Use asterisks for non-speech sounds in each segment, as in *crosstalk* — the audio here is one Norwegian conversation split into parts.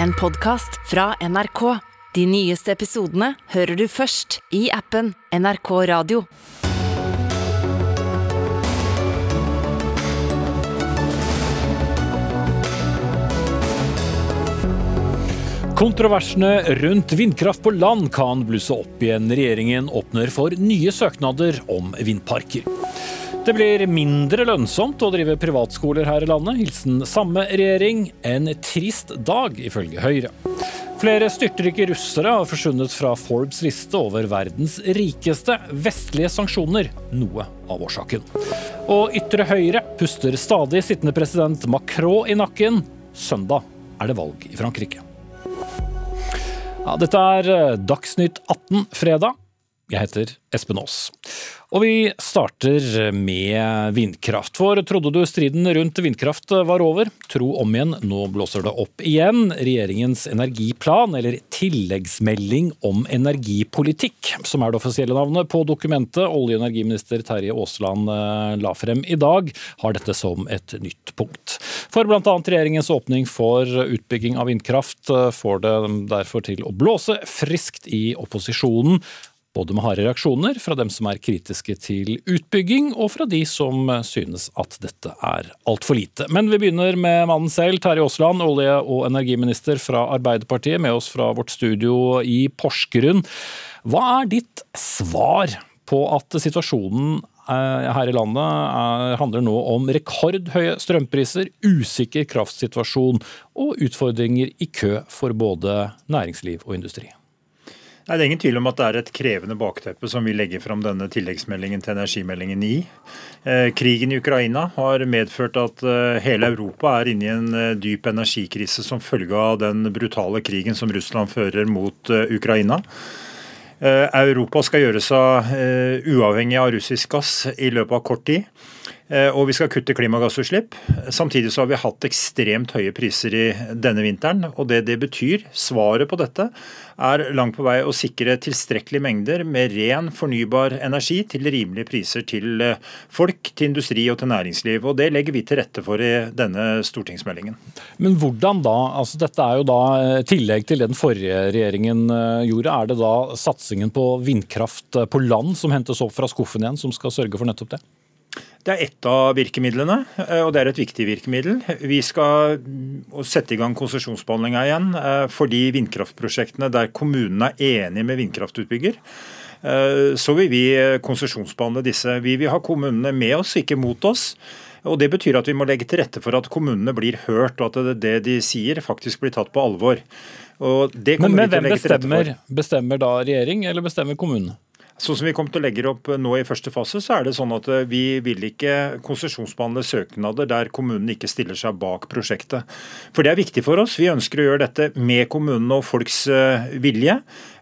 en podkast fra NRK. De nyeste episodene hører du først i appen NRK Radio. Kontroversene rundt vindkraft på land kan blusse opp igjen. Regjeringen åpner for nye søknader om vindparker. Det blir mindre lønnsomt å drive privatskoler her i landet. Hilsen samme regjering. En trist dag, ifølge Høyre. Flere styrtrike russere har forsvunnet fra Forbes liste over verdens rikeste. Vestlige sanksjoner noe av årsaken. Og ytre høyre puster stadig sittende president Macron i nakken. Søndag er det valg i Frankrike. Ja, dette er eh, Dagsnytt 18 fredag. Jeg heter Espen Aas. Og vi starter med vindkraft. For trodde du striden rundt vindkraft var over? Tro om igjen, nå blåser det opp igjen. Regjeringens energiplan, eller tilleggsmelding om energipolitikk, som er det offisielle navnet på dokumentet olje- og energiminister Terje Aasland eh, la frem i dag, har dette som et nytt punkt. For bl.a. regjeringens åpning for utbygging av vindkraft eh, får det derfor til å blåse friskt i opposisjonen både med harde reaksjoner fra dem som er kritiske til utbygging, og fra de som synes at dette er altfor lite. Men vi begynner med mannen selv, Terje Aasland, olje- og energiminister fra Arbeiderpartiet, med oss fra vårt studio i Porsgrunn. Hva er ditt svar på at situasjonen eh, her i landet er, handler nå om rekordhøye strømpriser, usikker kraftsituasjon og utfordringer i kø for både næringsliv og industri? Nei, Det er ingen tvil om at det er et krevende bakteppe som vi legger fram denne tilleggsmeldingen til energimeldingen i. Eh, krigen i Ukraina har medført at eh, hele Europa er inne i en eh, dyp energikrise som følge av den brutale krigen som Russland fører mot Ukraina. Europa skal gjøre seg uavhengig av russisk gass i løpet av kort tid. Eh, og vi skal kutte klimagassutslipp. Samtidig så har vi hatt ekstremt høye priser i denne vinteren. Og det det betyr, svaret på dette, er langt på vei å sikre tilstrekkelige mengder med ren, fornybar energi til rimelige priser til eh, folk, til industri og til næringsliv. Og det legger vi til rette for i denne stortingsmeldingen. Men hvordan da? Altså, dette er jo da eh, tillegg til det den forrige regjeringen gjorde. Er det da satsingen på vindkraft på land som hentes opp fra skuffen igjen, som skal sørge for nettopp det? Det er ett av virkemidlene, eh, og det er et viktig virkemiddel. Vi skal mm, sette i gang konsesjonsbehandlinga igjen eh, for de vindkraftprosjektene der kommunene er enige med vindkraftutbygger. Eh, så vil vi konsesjonsbehandle disse. Vi vil ha kommunene med oss, ikke mot oss. Og Det betyr at vi må legge til rette for at kommunene blir hørt, og at det de sier faktisk blir tatt på alvor. Men, men hvem bestemmer, bestemmer da regjering, eller bestemmer kommunene? Sånn som vi kommer til å legge opp nå i første fase, så er det sånn at eh, vi vil ikke konsesjonsbehandle søknader der kommunen ikke stiller seg bak prosjektet. For det er viktig for oss. Vi ønsker å gjøre dette med kommunene og folks eh, vilje,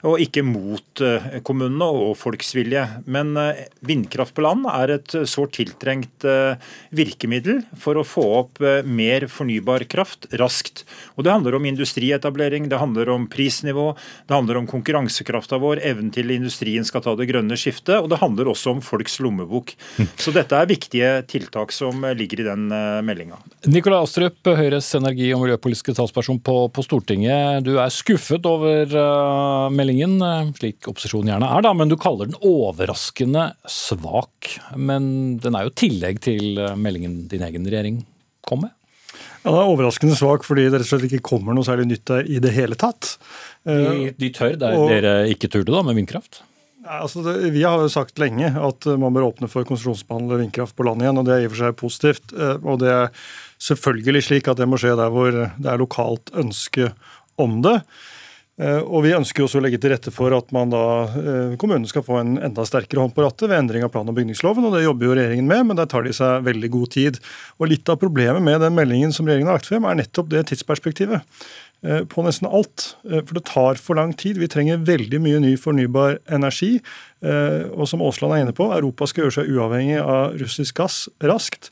og ikke mot eh, kommunene og folks vilje. Men vindkraft på land er et sårt tiltrengt virkemiddel for å få opp mer fornybar kraft raskt. Og Det handler om industrietablering, det handler om prisnivå, det handler om konkurransekrafta vår, evnen til industrien skal ta det grønne skiftet, og det handler også om folks lommebok. Så dette er viktige tiltak som ligger i den eh, meldinga. Nikolai Astrup, Høyres energi- og miljøpolitiske talsperson på, på, Stortinget. Du er skuffet over uh, meldingen, eh, slik opposisjonen gjerne er, da, men du kaller den overraskende svak. Men den er jo tillegg til meldingen din egen regjering kom med? Ja, Den er overraskende svak fordi det rett og slett ikke kommer noe særlig nytt i det hele tatt. De, de tør der og, dere ikke turde, da, med vindkraft? Altså det, vi har jo sagt lenge at man bør åpne for konsesjonsbehandle vindkraft på land igjen. og Det er i og for seg positivt. Eh, og Det er selvfølgelig slik at det må skje der hvor det er lokalt ønske om det. Eh, og Vi ønsker også å legge til rette for at man da, eh, kommunen skal få en enda sterkere hånd på rattet ved endring av plan- og bygningsloven. og Det jobber jo regjeringen med, men der tar de seg veldig god tid. Og Litt av problemet med den meldingen som regjeringen har lagt frem, er nettopp det tidsperspektivet. Eh, på nesten alt. For det tar for lang tid. Vi trenger veldig mye ny fornybar energi. Og som Aasland er inne på, Europa skal gjøre seg uavhengig av russisk gass raskt.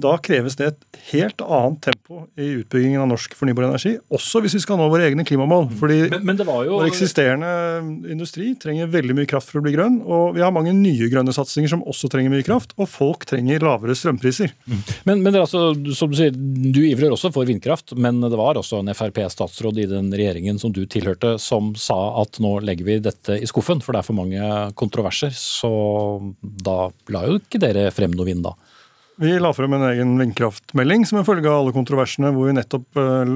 Da kreves det et helt annet tempo i utbyggingen av norsk fornybar energi, også hvis vi skal nå våre egne klimamål. Fordi men, men jo... vår eksisterende industri trenger veldig mye kraft for å bli grønn, og vi har mange nye grønne satsinger som også trenger mye kraft, og folk trenger lavere strømpriser. Mm. Men, men altså, som du sier, du ivrer også for vindkraft, men det var også en Frp-statsråd i den regjeringen som du tilhørte, som sa at nå legger vi dette i skuffen, for det er for mange kontroverser. Så da la jo ikke dere frem noe vind da? Vi la frem en egen vindkraftmelding som en følge av alle kontroversene, hvor vi nettopp uh,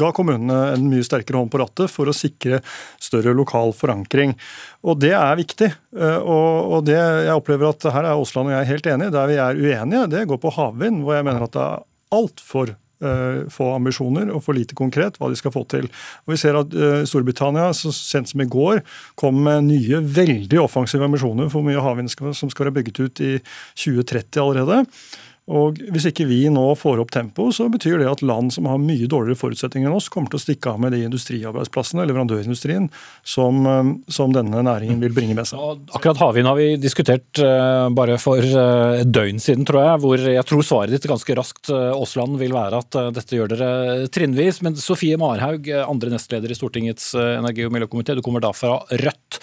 ga kommunene en mye sterkere hånd på rattet for å sikre større lokal forankring. Og det er viktig. Uh, og, det jeg opplever at her er Aasland og jeg helt enige. Der vi er uenige, det går på havvind, hvor jeg mener at det er altfor få ambisjoner og for lite konkret hva de skal få til. Og Vi ser at uh, Storbritannia så sent som i går kom med nye, veldig offensive ambisjoner for hvor mye havvind som skal være bygget ut i 2030 allerede. Og Hvis ikke vi nå får opp tempoet, så betyr det at land som har mye dårligere forutsetninger enn oss, kommer til å stikke av med de industriarbeidsplassene, leverandørindustrien, som, eh, som denne næringen vil bringe med seg. akkurat havvind har vi diskutert uh, bare for uh, et døgn siden, tror jeg. Hvor jeg tror svaret ditt ganske raskt, Aasland, vil være at dette gjør dere trinnvis. Men Sofie Marhaug, andre nestleder i Stortingets energi- og miljøkomité, du kommer da fra Rødt.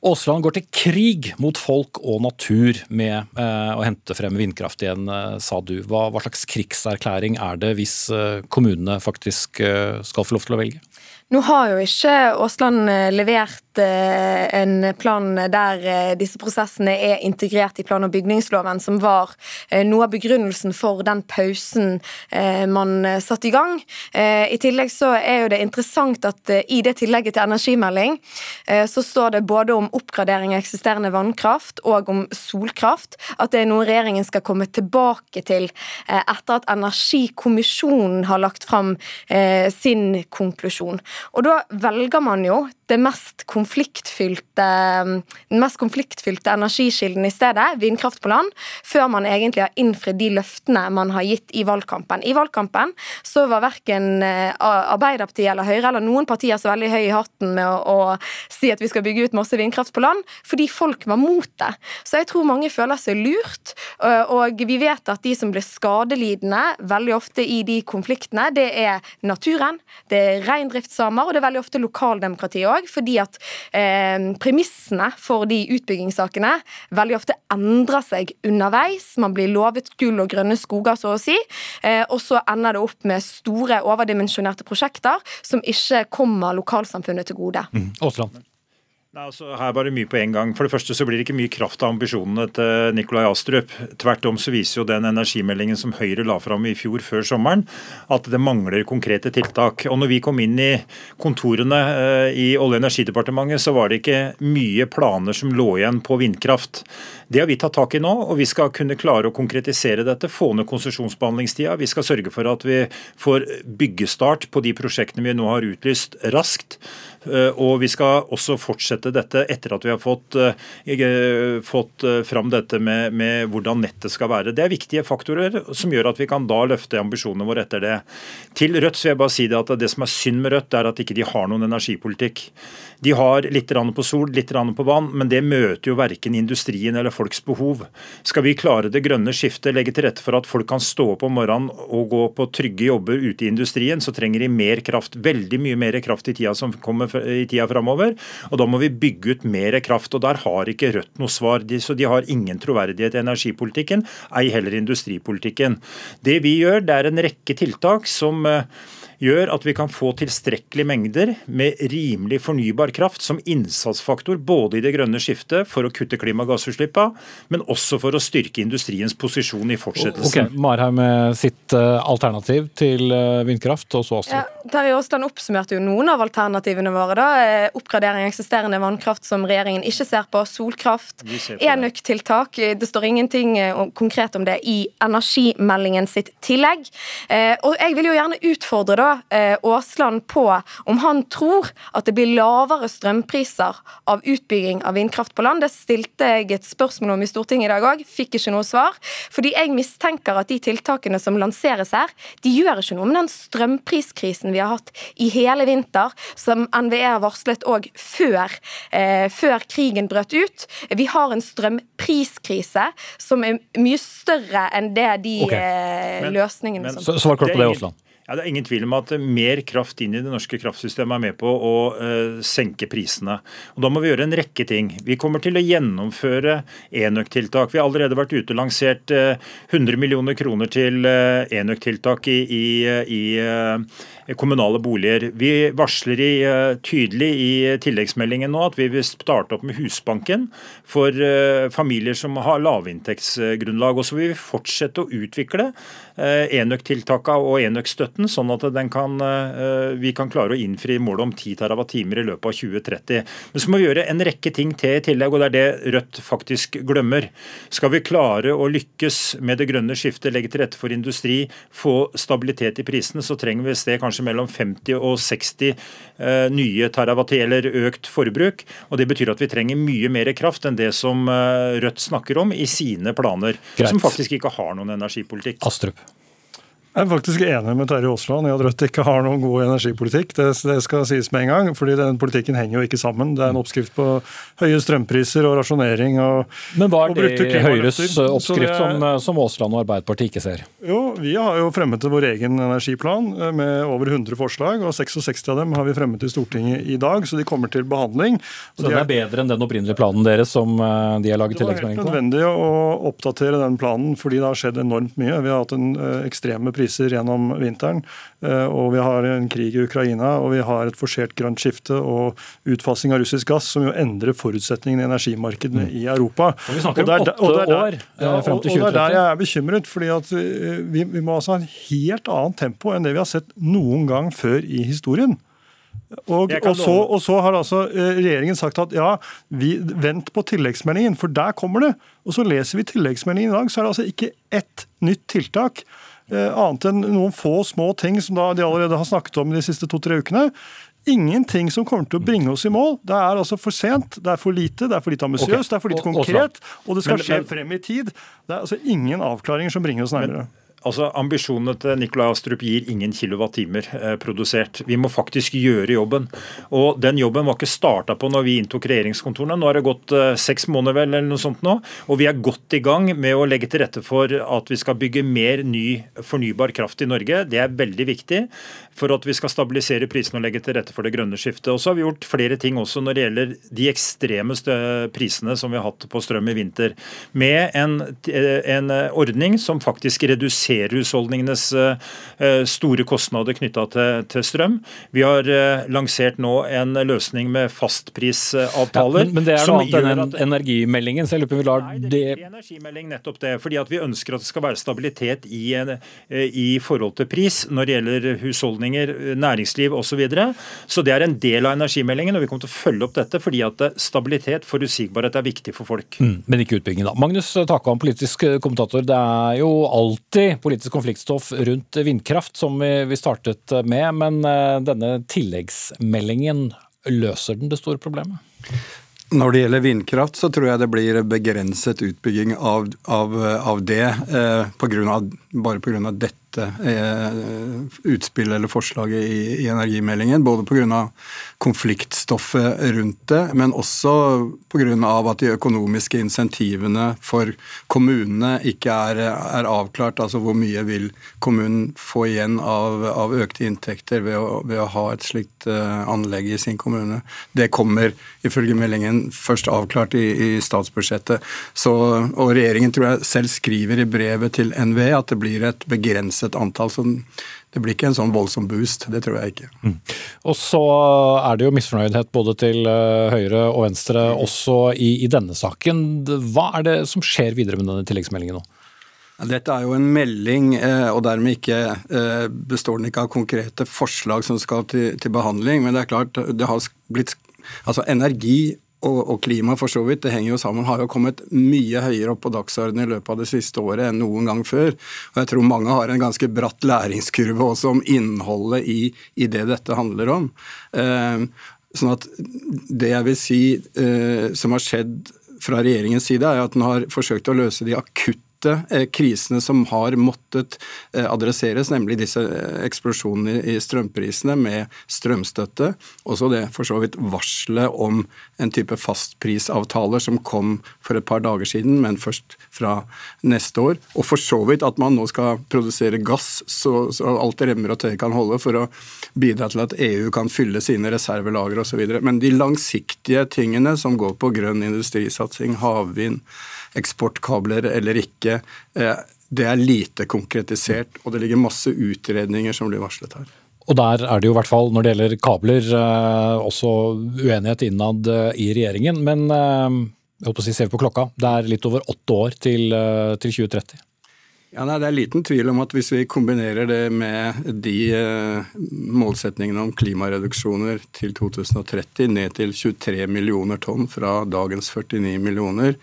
Aasland går til krig mot folk og natur med eh, å hente frem vindkraft igjen, eh, sa du. Hva, hva, slags krigserklæring er det hvis eh, kommunene faktisk skal få lov til å velge? Nå har jo ikke Aasland levert en plan der eh, disse prosessene er integrert i plan- og bygningsloven, som var eh, noe av begrunnelsen for den pausen man satte i gang. I tillegg så er jo det interessant at i det tillegget til energimelding så står det både om oppgradering av eksisterende vannkraft og om solkraft, at det er noe regjeringen skal komme tilbake til etter at Energikommisjonen har lagt fram sin konklusjon. Og da velger man jo det mest konfliktfylte, den mest konfliktfylte energikilden i stedet, vindkraft på land, før man egentlig har innfridd de løftene man har gitt i valgkampen. I valgkampen så var verken eh, Arbeiderpartiet eller Høyre eller noen partier så veldig høy i hatten med å, å, si at vi skal bygge ut masse vindkraft på land, fordi folk var mot det. Så jeg tror mange føler seg lurt, og vi vet at de som blir skadelidende veldig ofte i de konfliktene, det er naturen, det er reindriftssamer, og det er veldig ofte lokaldemokratiet òg dag, fordi at eh, premissene for de utbyggingssakene veldig ofte endrer seg underveis. Man blir lovet gull og grønne skoger, så å si, eh, og så ender det opp med store, overdimensjonerte prosjekter som ikke kommer lokalsamfunnet til gode. Mm. Nei, altså Her var det mye på en gang. For det første så blir det ikke mye kraft av ambisjonene til Nikolai Astrup. Tvert om så viser jo den energimeldingen som Høyre la fram i fjor før sommeren, at det mangler konkrete tiltak. Og når vi kom inn i kontorene eh, i Olje- og energidepartementet, så var det ikke mye planer som lå igjen på vindkraft. Det har vi tatt tak i nå, og vi skal kunne klare å konkretisere dette. Få ned konsesjonsbehandlingstida. Vi skal sørge for at vi får byggestart på de prosjektene vi nå har utlyst raskt. Eh, og vi skal også fortsette dette etter at vi har fått, eh, fått eh, fram dette med, med, hvordan nettet skal være. Det er viktige faktorer som gjør at vi kan da løfte ambisjonene våre etter det. Til Rødt så vil jeg bare si det at det som er synd med Rødt, er at ikke de har noen energipolitikk. De har litt på sol, litt på vann, men det møter jo verken industrien eller folks behov. Skal vi klare det grønne skiftet, legge til rette for at folk kan stå opp om morgenen og gå på trygge jobber ute i industrien, så trenger de mer kraft. Veldig mye mer kraft i tida som kommer i tida framover. Og da må vi bygge ut mer kraft. og Der har ikke Rødt noe svar. så de har ingen troverdighet i energipolitikken, ei heller industripolitikken. Det vi gjør, det er en rekke tiltak som eh, gjør at vi kan få tilstrekkelige mengder med rimelig fornybar kraft som innsatsfaktor både i det grønne skiftet for å kutte klimagassutslippene, men også for å styrke industriens posisjon i fortsettelsen. Ok, Marheim med sitt eh, alternativ til eh, vindkraft, og så Astrup. Ja, Terje Aasland oppsummerte jo noen av alternativene våre. da. Eh, oppgradering av eksisterende vannkraft som regjeringen ikke ser på. Solkraft. Enøktiltak. Det står ingenting konkret om det i energimeldingen sitt tillegg. Og jeg vil jo gjerne utfordre da Eh, Aasland på om han tror at det blir lavere strømpriser av utbygging av vindkraft på land. Det stilte jeg et spørsmål om i Stortinget i dag òg, fikk ikke noe svar. Fordi jeg mistenker at de tiltakene som lanseres her, de gjør ikke noe med den strømpriskrisen vi har hatt i hele vinter, som NVE har varslet òg før, eh, før krigen brøt ut. Vi har en strømpriskrise som er mye større enn det de Ok. eh, Men- løsningene men- som Så Svar kort Det på det, Aasland. Ja, Det er ingen tvil om at mer kraft inn i det norske kraftsystemet er med på å uh, senke prisene. Og Da må vi gjøre en rekke ting. Vi kommer til å gjennomføre enøktiltak. Vi har allerede vært ute og lansert uh, 100 millioner kroner til uh, enøktiltak i, i, i eh, kommunale boliger. Vi varsler i, eh, tydelig i tilleggsmeldingen nå at vi vil starte opp med Husbanken for eh, familier som har lavinntektsgrunnlag. Og så vil vi fortsette å utvikle eh, enøktiltakene og enøkstøtten, sånn at den kan, eh, vi kan klare å innfri målet om 10 TWh i løpet av 2030. Men så må vi gjøre en rekke ting til i tillegg, og det er det Rødt faktisk glemmer. Skal vi klare å lykkes med det grønne skiftet, legge til rette for industri, få stabilitet i prisene, så trenger vi et sted kanskje mellom 50 og 60 eh, nye TWh, eller økt forbruk. Og Det betyr at vi trenger mye mer kraft enn det som eh, Rødt snakker om i sine planer, Greit. som faktisk ikke har noen energipolitikk. Astrup. Jeg er faktisk enig med Terje Aasland i at Rødt ikke har noen god energipolitikk. Det, det skal sies med en gang, fordi den politikken henger jo ikke sammen. Det er en oppskrift på høye strømpriser og rasjonering. Og, Men hva er det det Høyres oppskrift det er- som, eh, som Aasland og Arbeiderpartiet ikke ser? Jo, vi har jo fremmet vår egen energiplan eh, med over 100 forslag, og 66 av dem har vi fremmet i Stortinget i dag, så de kommer til behandling. Så den er bedre enn den opprinnelige planen deres som eh, de har laget Det var helt nødvendig å oppdatere den planen fordi det har skjedd enormt mye. Vi har hatt en, ekstreme priser gjennom vinteren, eh, og vi har en krig i Ukraina, og vi har et forsert grønt skifte og utfasing av russisk gass, som jo endrer forutsetningene i energimarkedene i Europa. Og vi snakker Og er om der- og det er åtte år, eh, Ja, til 2030. og det er der jeg er bekymret, fordi at eh, vi, vi må altså ha en helt annet tempo enn det vi har sett noen gang før i historien. Og, og, så, og så har altså regjeringen sagt at ja, vi, vent på tilleggsmeldingen, for der kommer det. Og så leser vi tilleggsmeldingen i dag, så er det altså ikke ett nytt tiltak. Eh, annet enn noen få små ting som da de allerede har snakket om de siste to-tre ukene. Ingenting som kommer til å bringe oss i mål. Det er altså for sent, det er for lite, det er for lite ambisiøst, okay. det er for lite konkret, og det skal skje frem i tid. Det er altså ingen avklaringer som bringer oss nærmere. Altså, Ambisjonene til Nikolai Astrup gir ingen kilowattimer eh, produsert. Vi må faktisk gjøre jobben. Og Den jobben var ikke starta på når vi inntok regjeringskontorene. Nå har det gått eh, seks måneder vel, eller noe sånt nå, og vi er godt i gang med å legge til rette for at vi skal bygge mer ny fornybar kraft i Norge. Det er veldig viktig for at vi skal stabilisere prisene og legge til rette for det grønne skiftet. Og så har vi gjort flere ting også når det gjelder de ekstremeste prisene som vi har hatt på strøm i vinter. Med en, eh, en ordning som faktisk reduserer husholdningenes eh, store kostnader knytta til, til strøm. Vi har eh, lansert nå en løsning med Ja, fastprisavtaler. men, men det er noe annet enn en energimeldingen, så jeg lurer på om vi lar Nei, det er energimelding, nettopp det. Fordi at vi ønsker at det skal være stabilitet i, eh, i forhold til pris når det gjelder husholdninger, næringsliv osv. Så, videre. så det er en del av energimeldingen, og vi kommer til å følge opp dette fordi at stabilitet, forutsigbarhet, er viktig for folk. Mm, Men ikke utbyggingen, da. Magnus Takvam, politisk kommentator. Det er jo alltid politisk konfliktstoff rundt vindkraft, som vi startet med. Men eh, denne tilleggsmeldingen, løser den det store problemet? Når det gjelder vindkraft, så tror jeg det blir begrenset utbygging av, av, av det. Eh, på grunn av, bare pga. dette eh, utspillet eller forslaget i, i energimeldingen. Både pga. konfliktstoffet rundt det, men også pga. at de økonomiske insentivene for kommunene ikke er, er avklart. Altså hvor mye vil kommunen få igjen av, av økte inntekter ved å, ved å ha et slikt eh, anlegg i sin kommune. Det kommer ifølge meldingen først avklart i, i statsbudsjettet. Så, og regjeringen tror jeg selv skriver i brevet til NVE at det blir et begrenset antall. Så det blir ikke en sånn voldsom boost. Det tror jeg ikke. Og så er det jo misfornøydhet både til eh, høyre og venstre også i, i denne saken. Hva er det som skjer videre med denne tilleggsmeldingen nå? Dette er jo en melding, eh, og dermed ikke eh, består den ikke av konkrete forslag som skal til, til behandling. Men det er klart, det har blitt Altså energi og, og klima for så vidt, det henger jo sammen, har jo kommet mye høyere opp på dagsordenen i løpet av det siste året enn noen gang før. Og jeg tror mange har en ganske bratt læringskurve også om innholdet i, i det dette handler om. Eh, sånn at det jeg vil si eh, som har skjedd fra regjeringens side, er at den har forsøkt å løse de akutte krisene som har måttet eh, adresseres, nemlig disse eh, eksplosjonene i strømprisene med strømstøtte. Også det for så vidt varselet om en type fastprisavtaler som kom for et par dager siden, men først fra neste år. Og for så vidt at man nå skal produsere gass så, så alt remmer og tøy kan holde for å bidra til at EU kan fylle sine reservelagre osv. Men de langsiktige tingene som går på grønn industrisatsing, havvind, eksportkabler eller ikke. Eh, det er lite konkretisert, og det ligger masse utredninger som blir varslet her. Og der er det jo i hvert fall når det gjelder kabler eh, også uenighet innad eh, i regjeringen. Men jeg holdt på å si, ser vi på klokka, det er litt over åtte år til, til 2030. Ja, nei, Det er liten tvil om at hvis vi kombinerer det med de målsetningene om klimareduksjoner til 2030 ned til 23 millioner tonn fra dagens 49 millioner,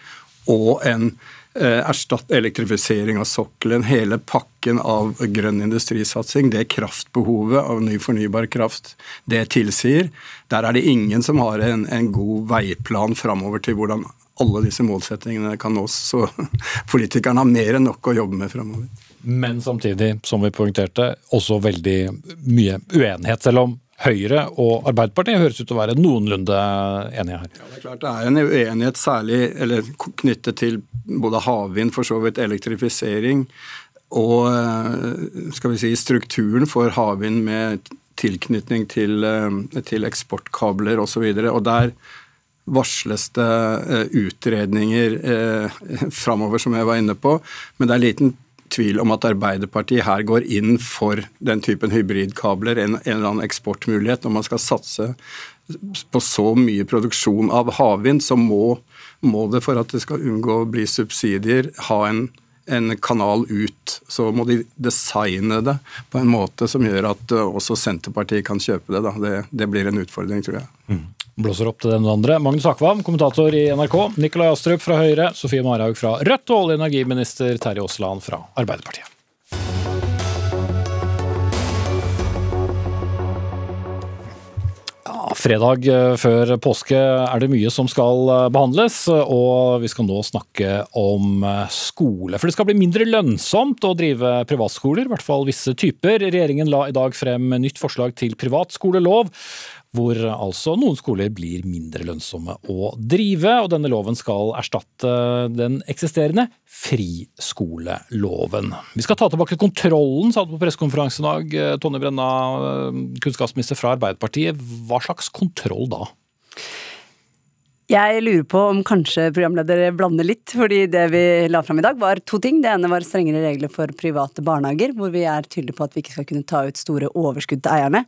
og en eh, erstatt elektrifisering av sokkelen, hele pakken av grønn industrisatsing, det kraftbehovet av ny fornybar kraft det tilsier, der er det ingen som har en, en god veiplan framover til hvordan alle disse målsettingene kan nås. Så *laughs* politikerne har mer enn nok å jobbe med framover. Men samtidig, som vi poengterte, også veldig mye uenighet. Selv om Høyre og Arbeiderpartiet høres ut til å være noenlunde enige her. Ja, det er klart det er en uenighet særlig eller knyttet til både havvind, for så vidt elektrifisering, og eh, skal vi si, strukturen for havvind med tilknytning til, eh, til eksportkabler osv. Der varsles det eh, utredninger *laughs* framover, som jeg var inne på. Men det er liten tvil om at Arbeiderpartiet her går inn for den typen hybridkabler, en, en eller annen eksportmulighet. Når man skal satse på så mye produksjon av havvind, så må, må det for at det skal unngå å bli subsidier, ha en, en kanal ut. Så må de designe det på en måte som gjør at eh, også Senterpartiet kan kjøpe det. Det, det, blir en utfordring, tror jeg. Mm blåser opp til den andre. Magnus Akvam, kommentator i NRK. Nikolai Astrup fra Høyre. Sofie Marhaug fra Rødt. Og olje- og energiminister Terje Aasland fra Arbeiderpartiet. Fredag eh, før påske er det mye som skal eh, behandles, og vi skal nå snakke om eh, skole. For det skal bli mindre lønnsomt å drive privatskoler, i hvert fall visse typer. Regjeringen la i dag frem nytt forslag til privatskolelov hvor altså noen skoler blir mindre lønnsomme å drive. og Denne loven skal erstatte den eksisterende friskoleloven. Vi skal ta tilbake kontrollen, sa du på pressekonferansen i dag. Tonje Brenna, kunnskapsminister fra Arbeiderpartiet. Hva slags kontroll da? Jeg lurer på om kanskje programledere blander litt, fordi det vi la fram i dag var to ting. Det ene var strengere regler for private barnehager, hvor vi er tydelige på at vi ikke skal kunne ta ut store overskudd til eierne.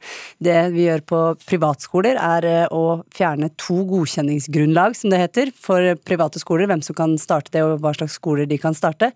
Det vi gjør på privatskoler er eh, å fjerne to godkjenningsgrunnlag, som det heter, for private skoler. Hvem som kan starte det, og hva slags skoler de kan starte.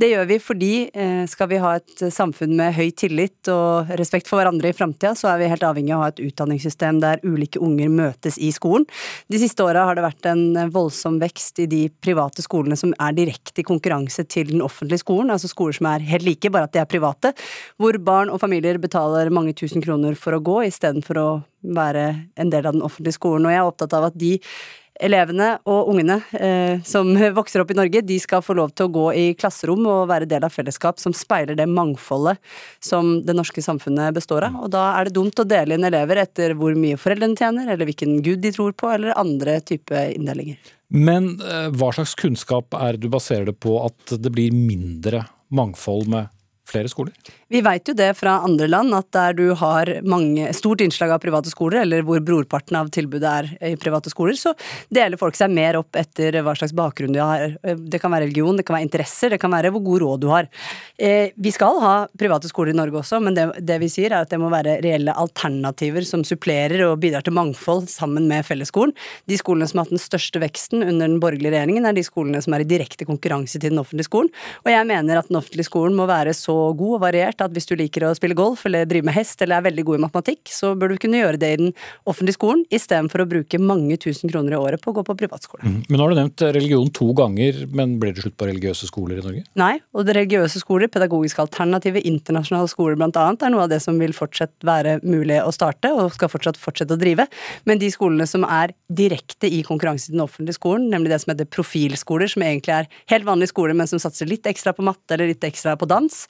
Det gjør vi fordi eh, skal vi ha et samfunn med høy tillit og respekt for hverandre i framtida, så er vi helt avhengig av å ha et utdanningssystem der ulike unger møtes i skolen. De siste åra har det vært en voldsom vekst i de private skolene som er direkte i konkurranse til den offentlige skolen, altså skoler som er helt like, bare at de er private, hvor barn og familier betaler mange tusen kroner for å gå istedenfor å være en del av den offentlige skolen. Og jeg er opptatt av at de elevene og ungene eh, som vokser opp i Norge, de skal få lov til å gå i klasserom og være del av fellesskap som speiler det mangfoldet som det norske samfunnet består av. Og da er det dumt å dele inn elever etter hvor mye foreldrene tjener, eller hvilken gud de tror på, eller andre type inndelinger. Men eh, hva slags kunnskap er du baserer det på at det blir mindre mangfold med flere skoler? Vi veit jo det fra andre land, at der du har mange, stort innslag av private skoler, eller hvor brorparten av tilbudet er i private skoler, så deler folk seg mer opp etter hva slags bakgrunn de har. Det kan være religion, det kan være interesser, det kan være hvor god råd du har. Eh, vi skal ha private skoler i Norge også, men det, det vi sier er at det må være reelle alternativer som supplerer og bidrar til mangfold sammen med fellesskolen. De skolene som har hatt den største veksten under den borgerlige regjeringen, er de skolene som er i direkte konkurranse til den offentlige skolen. Og jeg mener at den offentlige skolen må være så god og variert akseptert at hvis du liker å spille golf eller drive med hest eller er veldig god i matematikk, så bør du kunne gjøre det i den offentlige skolen istedenfor å bruke mange tusen kroner i året på å gå på privatskole. Mm. Men nå har du nevnt religion to ganger, men blir det slutt på religiøse skoler i Norge? Nei, og det religiøse skoler, pedagogiske alternativer, internasjonale skoler annet, er noe av det som vil fortsatt være mulig å starte, og skal fortsatt fortsette å drive. Men de skolene som er direkte i konkurranse til den offentlige skolen, nemlig det som heter profilskoler, som egentlig er helt vanlige skoler, men som satser litt ekstra på matte eller litt ekstra på dans,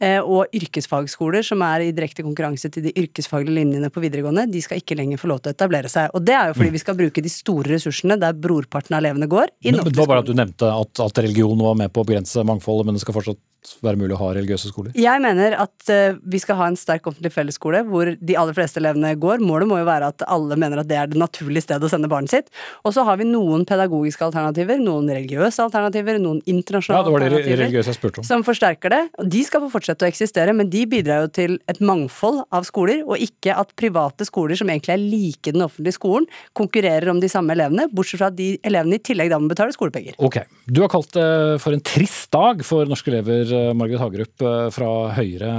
eh, og yrkesfagskoler som er i direkte konkurranse til de yrkesfaglige linjene på videregående, de skal ikke lenger få lov til å etablere seg. Og det er jo fordi vi skal bruke de store ressursene der brorparten av elevene går. i Men, det var bare at du nevnte at, at religion var med på å begrense mangfoldet, men det skal fortsatt være mulig å ha religiøse skoler? Jeg mener at uh, vi skal ha en sterk offentlig fellesskole hvor de aller fleste elevene går. Målet må jo være at alle mener at det er det naturlige stedet å sende barnet sitt. Og så har vi noen pedagogiske alternativer, noen religiøse alternativer, noen internasjonale ja, det det alternativer som forsterker det. Og de skal få fortsette å eksistere, men de bidrar jo til et mangfold av skoler, og ikke at private skoler som egentlig er like den offentlige skolen, konkurrerer om de samme elevene, bortsett fra at de elevene i tillegg da må betale skolepenger. Ok. Du har kalt det for en trist dag for norske elever Eh, Margaret Hagerup eh, fra Høyre.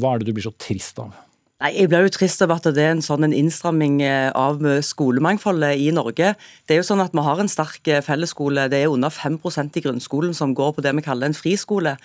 Hva er det du blir så trist av? Nei, Jeg blir jo trist av at det er en sånn en innstramming eh, av skolemangfoldet i Norge. Det er jo sånn at Vi har en sterk fellesskole. Det er under 5% i grunnskolen som går på det vi kaller en friskole.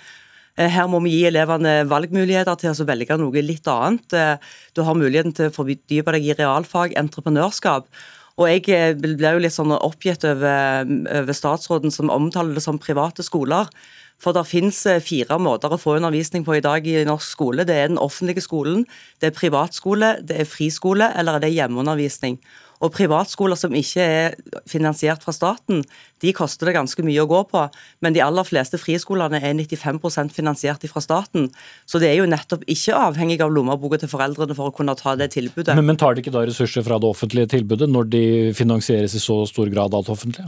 Her må vi gi elevene valgmuligheter til å velge noe litt annet. Du har muligheten til å fordype deg i realfag, entreprenørskap. Og Jeg blir jo litt sånn oppgitt over, over statsråden som omtaler det som private skoler. For det finnes eh, fire måter å få undervisning på i dag i norsk skole. Det er den offentlige skolen, det er privatskole, det er friskole eller det er hjemmeundervisning. Og privatskoler som ikke er finansiert fra staten, de koster det ganske mye å gå på. Men de aller fleste friskolene er 95% finansiert fra staten. Så det er jo nettopp ikke avhengig av lommeboka til foreldrene for å kunne ta det tilbudet. Men, men tar de ikke da ressurser fra det offentlige tilbudet når de finansieres i så stor grad av det offentlige?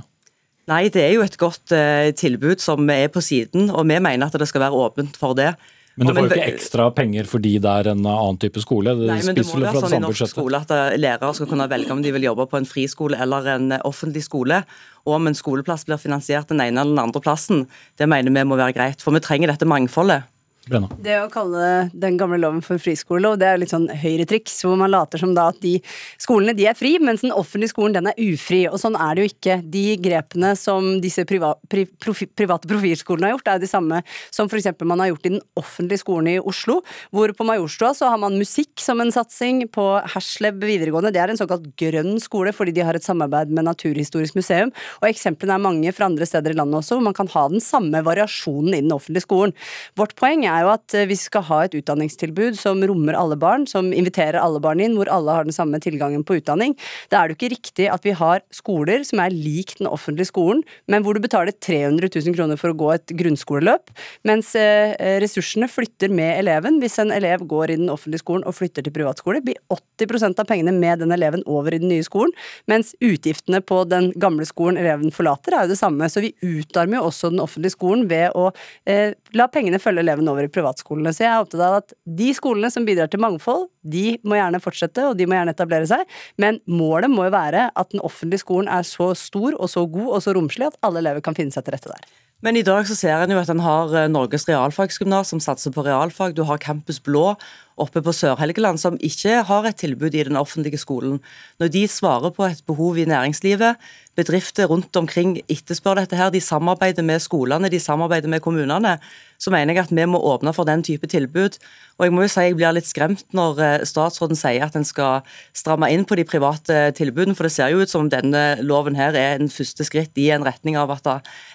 Nei, det er jo et godt uh, tilbud som er på siden, og vi mener at det skal være åpent for det. Men du får jo ikke ekstra penger fordi det er en annen type skole? Det Nei, men det må være sånn i norsk skole at eh, lærere skal kunne velge om de vil jobbe på en friskole eller en eh, offentlig skole. Og om en skoleplass blir finansiert den ene eller den andre plassen, det mener vi må være greit. For vi trenger dette mangfoldet. Brenna. Det å kalle den gamle loven for friskolelov, det er litt sånn høyretriks, hvor man later som da at de skolene de er fri, mens den offentlige skolen den er ufri. Og sånn er det jo ikke. De grepene som disse priva, pri, profi, private profilskolene har gjort, er jo de samme som f.eks. man har gjort i den offentlige skolen i Oslo, hvor på Majorstua så har man musikk som en satsing. På Hersleb videregående, det er en såkalt grønn skole fordi de har et samarbeid med Naturhistorisk museum. Og eksemplene er mange fra andre steder i landet også, hvor man kan ha den samme variasjonen i den offentlige skolen. Vårt poeng er er jo at eh, vi skal ha et utdanningstilbud som rommer alle barn, som inviterer alle barn inn, hvor alle har den samme tilgangen på utdanning. Da er det jo ikke riktig at vi har skoler som er lik den offentlige skolen, men hvor du betaler 300 000 kroner for å gå et grunnskoleløp, mens eh, ressursene flytter med eleven. Hvis en elev går i den offentlige skolen og flytter til privatskole, blir 80% av pengene med den eleven over i den nye skolen, mens utgiftene på den gamle skolen eleven forlater, er jo det samme. Så vi utarmer jo også den offentlige skolen ved å eh, la pengene følge elevene over i privatskolene. Så jeg er opptatt av at de skolene som bidrar til mangfold, de må gjerne fortsette, og de må gjerne etablere seg, men målet må jo være at den offentlige skolen er så stor og så god og så romslig at alle elever kan finne seg til rette der. Men i dag så ser en jo at en har eh, Norges realfagsgymnas som satser på realfag. Du har Campus Blå oppe på Sør-Helgeland som ikke har et tilbud i den offentlige skolen. Når de svarer på et behov i næringslivet, bedrifter rundt omkring etterspør dette her, de samarbeider med skolene, de samarbeider med kommunene, så mener jeg at vi må åpne for den type tilbud. Og jeg må jo si jeg blir litt skremt når eh, statsråden sier at en skal stramme inn på de private tilbudene, for det ser jo ut som denne loven her er en første skritt i en retning av at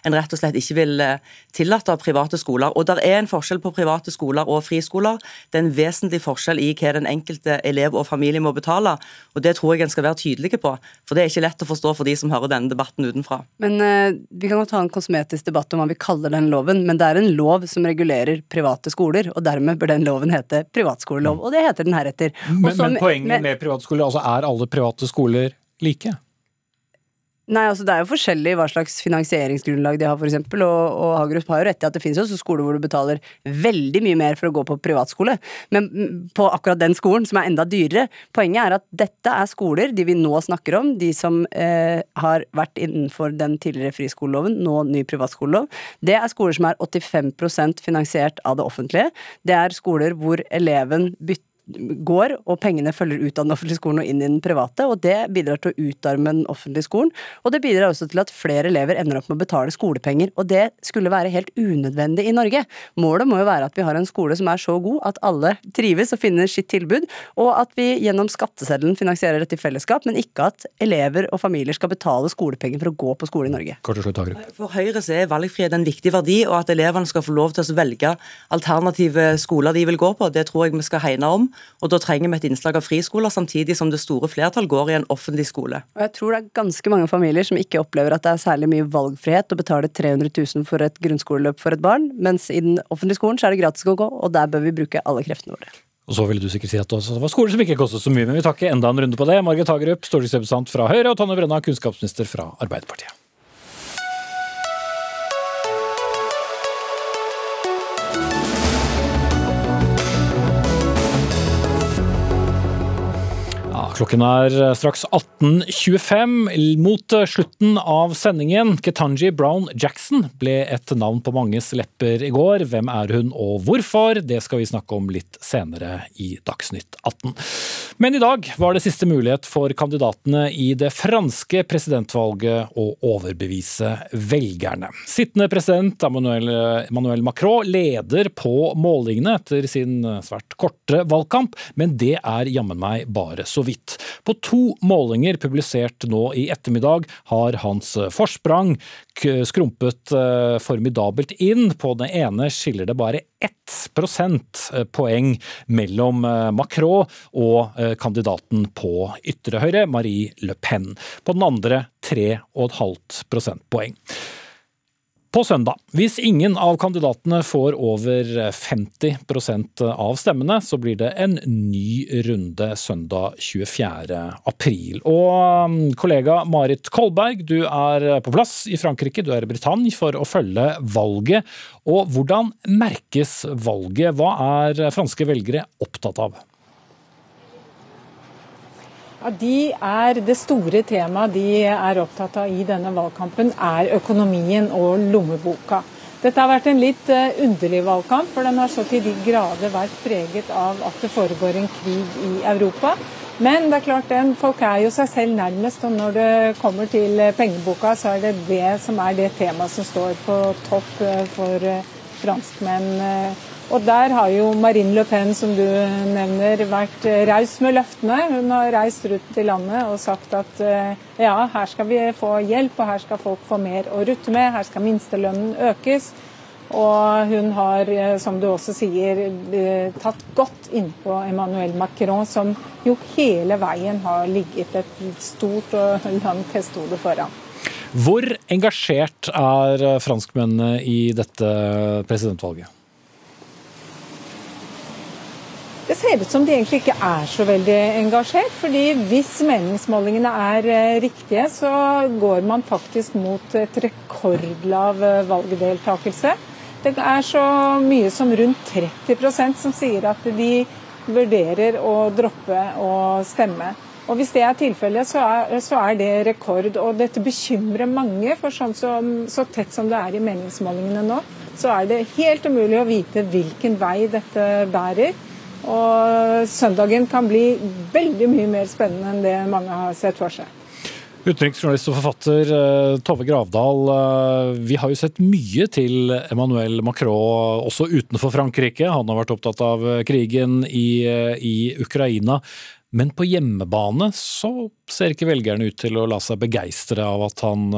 en rett og slett ikke vil eh, tillate private skoler. Og det er en forskjell på private skoler og friskoler. Det er en vesentlig forskjell i hva den enkelte elev og familie må betale, og det tror jeg en skal være tydelige på. For det er ikke lett å forstå for de som hører denne debatten utenfra. Men eh, vi kan godt ha en kosmetisk debatt om hva vi kaller den loven, men det er en lov som regulerer private skoler, og dermed bør den loven hete privatskolelov, og det heter den heretter. Men, men, poenget med, med privatskoler, altså er alle private skoler like? Nei, altså Det er jo forskjellig hva slags finansieringsgrunnlag de har, f.eks. Og, og Hagerup har jo rett i at det finnes også skoler hvor du betaler veldig mye mer for å gå på privatskole. Men på akkurat den skolen, som er enda dyrere. Poenget er at dette er skoler, de vi nå snakker om, de som eh, har vært innenfor den tidligere friskoleloven, nå ny privatskolelov. Det er skoler som er 85% finansiert av det offentlige. Det er skoler hvor eleven bytter går, og pengene følger ut av den offentlige skolen og inn i den private. og Det bidrar til å utarme den offentlige skolen. Og det bidrar også til at flere elever ender opp med å betale skolepenger. Og det skulle være helt unødvendig i Norge. Målet må jo være at vi har en skole som er så god at alle trives og finner sitt tilbud, og at vi gjennom skatteseddelen finansierer dette i fellesskap, men ikke at elever og familier skal betale skolepenger for å gå på skole i Norge. For Høyre så er valgfrihet en viktig verdi, og at elevene skal få lov til å velge alternative skoler de vil gå på. Det tror jeg vi skal hegne om. Og da trenger vi et innslag av friskoler, samtidig som det store flertall går i en offentlig skole. Og jeg tror det er ganske mange familier som ikke opplever at det er særlig mye valgfrihet å betale 300 000 for et grunnskoleløp for et barn, mens i den offentlige skolen så er det gratis å gå, og der bør vi bruke alle kreftene våre. Og så ville du sikkert si at det var skoler som ikke kostet så mye, men vi takker enda en runde på det. Margit Hagerup, stortingsrepresentant fra Høyre, og Tonje Brenna, kunnskapsminister fra Arbeiderpartiet. Klokken er eh, straks 18.25. Mot eh, slutten av sendingen, Ketanji Brown Jackson ble et navn på manges lepper i går. Hvem er hun og hvorfor? Det skal vi snakke om litt senere i Dagsnytt 18. Men i dag var det siste mulighet for kandidatene i det franske presidentvalget å overbevise velgerne. Sittende president Emmanuel Macron leder på målingene etter sin svært korte valgkamp, men det er jammen meg bare så vidt. På to målinger publisert nå i ettermiddag har hans forsprang skrumpet eh, formidabelt inn. På den ene skiller det bare ett prosentpoeng mellom eh, Macron og eh, kandidaten på ytre høyre, Marie Le Pen. På den andre 3,5 prosentpoeng på søndag. Hvis ingen av kandidatene får over 50% av stemmene, så blir det en ny runde søndag 24. april. Og um, kollega Marit Kolberg, du er på plass i Frankrike, du er i Britannia for å følge valget. Og hvordan merkes valget? Hva er franske velgere opptatt av? Ja, de er Det store temaet de er opptatt av i denne valgkampen, er økonomien og lommeboka. Dette har vært en litt eh, underlig valgkamp, for den har så til de grader vært preget av at det foregår en krig i Europa. Men det er klart, den, folk er jo seg selv nærmest, og når det kommer til pengeboka, så er det det som er det temaet som står på topp eh, for eh, franskmenn og der har jo Marine Le Pen, som du nevner, vært raus med løftene. Hun har reist rundt i landet og sagt at eh, ja, her skal vi få hjelp, og her skal folk få mer å rutte med. Her skal minstelønnen økes. Og hun har, eh, som du også sier, eh, tatt godt innpå Emmanuel Macron, som jo hele veien har ligget et stort og langt hestehode foran. Hvor engasjert er franskmennene i dette presidentvalget? Det ser ut som de egentlig ikke er så veldig engasjert. fordi hvis meningsmålingene er eh, riktige, så går man faktisk mot et rekordlav eh, valgdeltakelse. Det er så mye som rundt 30% som sier at de vurderer å droppe å stemme. Og Hvis det er tilfellet, så, så, er det rekord. Og dette bekymrer mange. For sånn som, så tett som det er i meningsmålingene nå, så er det helt umulig å vite hvilken vei dette bærer. Og søndagen kan bli veldig mye mer spennende enn det mange har sett for seg. Utenriksjournalist og forfatter eh, Tove Gravdal, eh, vi har jo sett mye til Emmanuel Macron også utenfor Frankrike. Han har vært opptatt av krigen i, eh, i Ukraina. Men på hjemmebane så ser ikke velgerne ut til å la seg begeistre av at han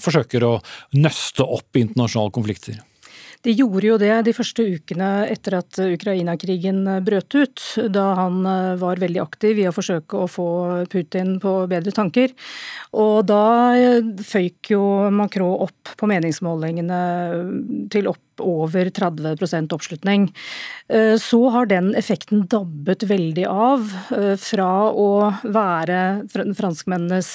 forsøker å nøste opp internasjonale konflikter. De gjorde jo det de første ukene etter at Ukraina-krigen brøt ut, da han eh, var veldig aktiv i å forsøke å få Putin på bedre tanker. Og da eh, føyk jo Macron opp på meningsmålingene til opp over 30 oppslutning. Eh, så har den effekten dabbet veldig av fra å være franskmennenes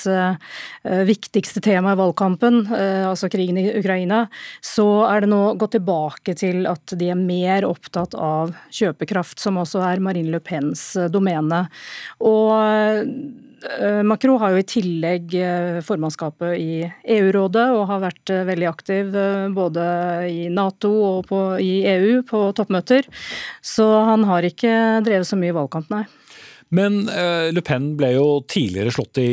viktigste tema i valgkampen, altså krigen i Ukraina, så er det nå gått tilbake til at de er mer opptatt av kjøpekraft, som også er Marine Le Pens domene. Og Eh, Macron har jo i tillegg eh, formannskapet i EU-rådet og har vært eh, veldig aktiv både i Nato og på, i EU på toppmøter. Så han har ikke drevet så mye valgkamp, nei. Men Le Pen ble jo tidligere slått i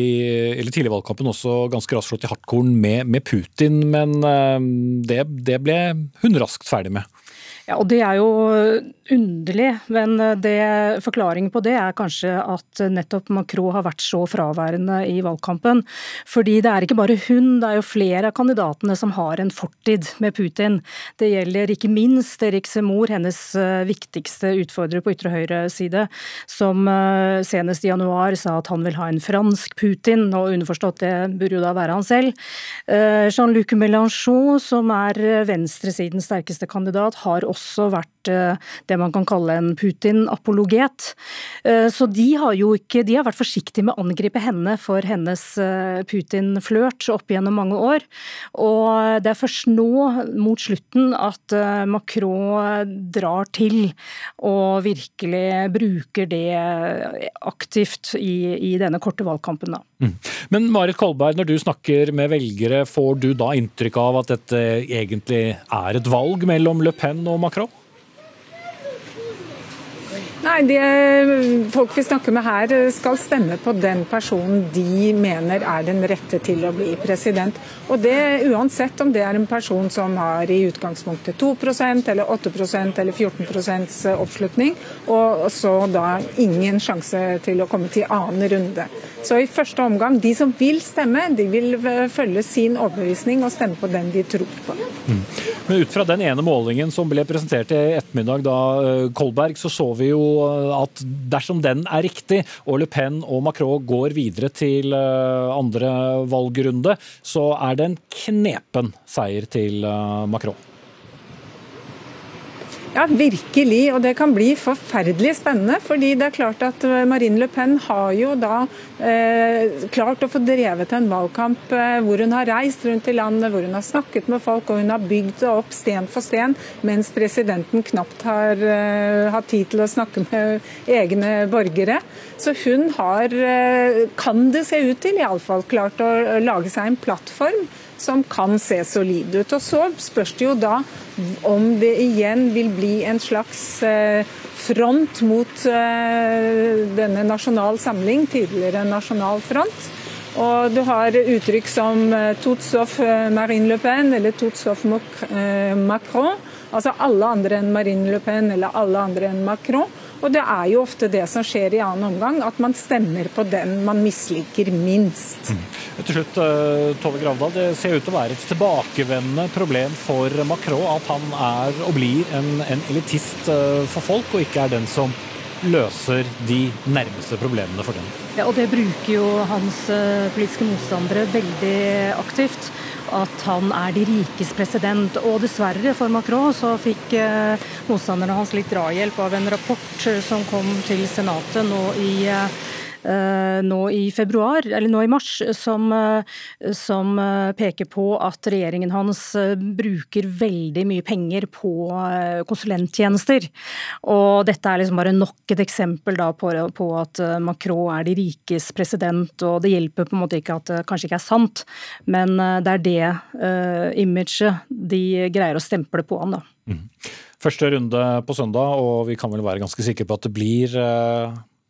eller tidligere valgkampen også ganske raskt slått i hardkorn med, med Putin, men det, det ble hun raskt ferdig med. Ja, og Det er jo underlig, men det, forklaringen på det er kanskje at nettopp Macron har vært så fraværende i valgkampen. Fordi det er ikke bare hun, det er jo flere av kandidatene som har en fortid med Putin. Det gjelder ikke minst Erik Semor, hennes eh, viktigste utfordrer på ytre høyre side, som eh, senest i januar sa at han vil ha en fransk Putin, og underforstått det burde jo da være han selv. Eh, Jean-Luc Mélenchon, som er venstresidens sterkeste kandidat, har også vært eh, det man kan kalle en Putin-apologet. Eh, så de har jo ikke De har vært forsiktige med å angripe henne for hennes eh, Putin-flørt opp gjennom mange år. Og det er først nå, mot slutten, at Macron drar til og virkelig bruker det aktivt i, i denne korte valgkampen. Da. Mm. Men Marit Kolberg, når du snakker med velgere, får du da inntrykk av at dette egentlig er et valg mellom Le Pen og Macron? Nei, de folk vi snakker med her skal stemme på den personen de mener er den rette til å bli president. Og det uansett om det er en person som har i utgangspunktet 2% eller 8% eller 14 oppslutning, og så da ingen sjanse til å komme til annen runde. Så i første omgang, de som vil stemme, de vil følge sin overbevisning og stemme på den de tror på. Mm. Men ut fra den ene målingen som ble presentert i ettermiddag, da, eh, Kolberg, så så vi jo eh, at dersom den er riktig, og Le Pen og Macron går videre til eh, andre valgrunde, så er det en knepen seier til Macron. Ja, virkelig. Og det kan bli forferdelig spennende. fordi det er klart at eh, Marine Le Pen har jo da eh, klart å få drevet en valgkamp eh, hvor hun har reist rundt i landet, hvor hun har snakket med folk og hun har bygd det opp sten for sten, mens presidenten knapt har eh, hatt tid til å snakke med egne borgere. Så hun har, eh, kan det se ut til, iallfall klart å lage seg en plattform som kan se solid ut. Og Så spørs det jo da om det igjen vil bli en slags eh, front mot eh, denne Nasjonal Samling, tidligere Nasjonal Front. Og du har uttrykk som eh, «Tots of Marine Le Pen eller «Tots of Macron. Altså alle andre enn Marine Le Pen eller alle andre enn Macron. Og det er jo ofte det som skjer i annen omgang, at man stemmer på den man misliker minst. Mm. Til slutt, eh, Tove Gravdal, det ser ut til å være et tilbakevendende problem for Macron at han er og blir en, en elitist eh, for folk, og ikke er den som løser de nærmeste problemene for dem. Ja, og Det bruker jo hans eh, politiske motstandere veldig aktivt at han er de rikes president. Og dessverre for Macron så fikk eh, motstanderne hans litt drahjelp av en rapport som kom til Senatet nå i eh, Eh, nå i februar, eller nå i mars, som, eh, som eh, peker på at regjeringen hans bruker veldig mye penger på konsulenttjenester. Og dette er liksom bare nok et eksempel på, på, at Macron er de rikes president, og det hjelper på en måte ikke at det kanskje ikke er sant, men det er det uh, imaget de greier å stemple på han, da. Mm. Første runde på søndag, og vi kan vel være ganske sikre på at det blir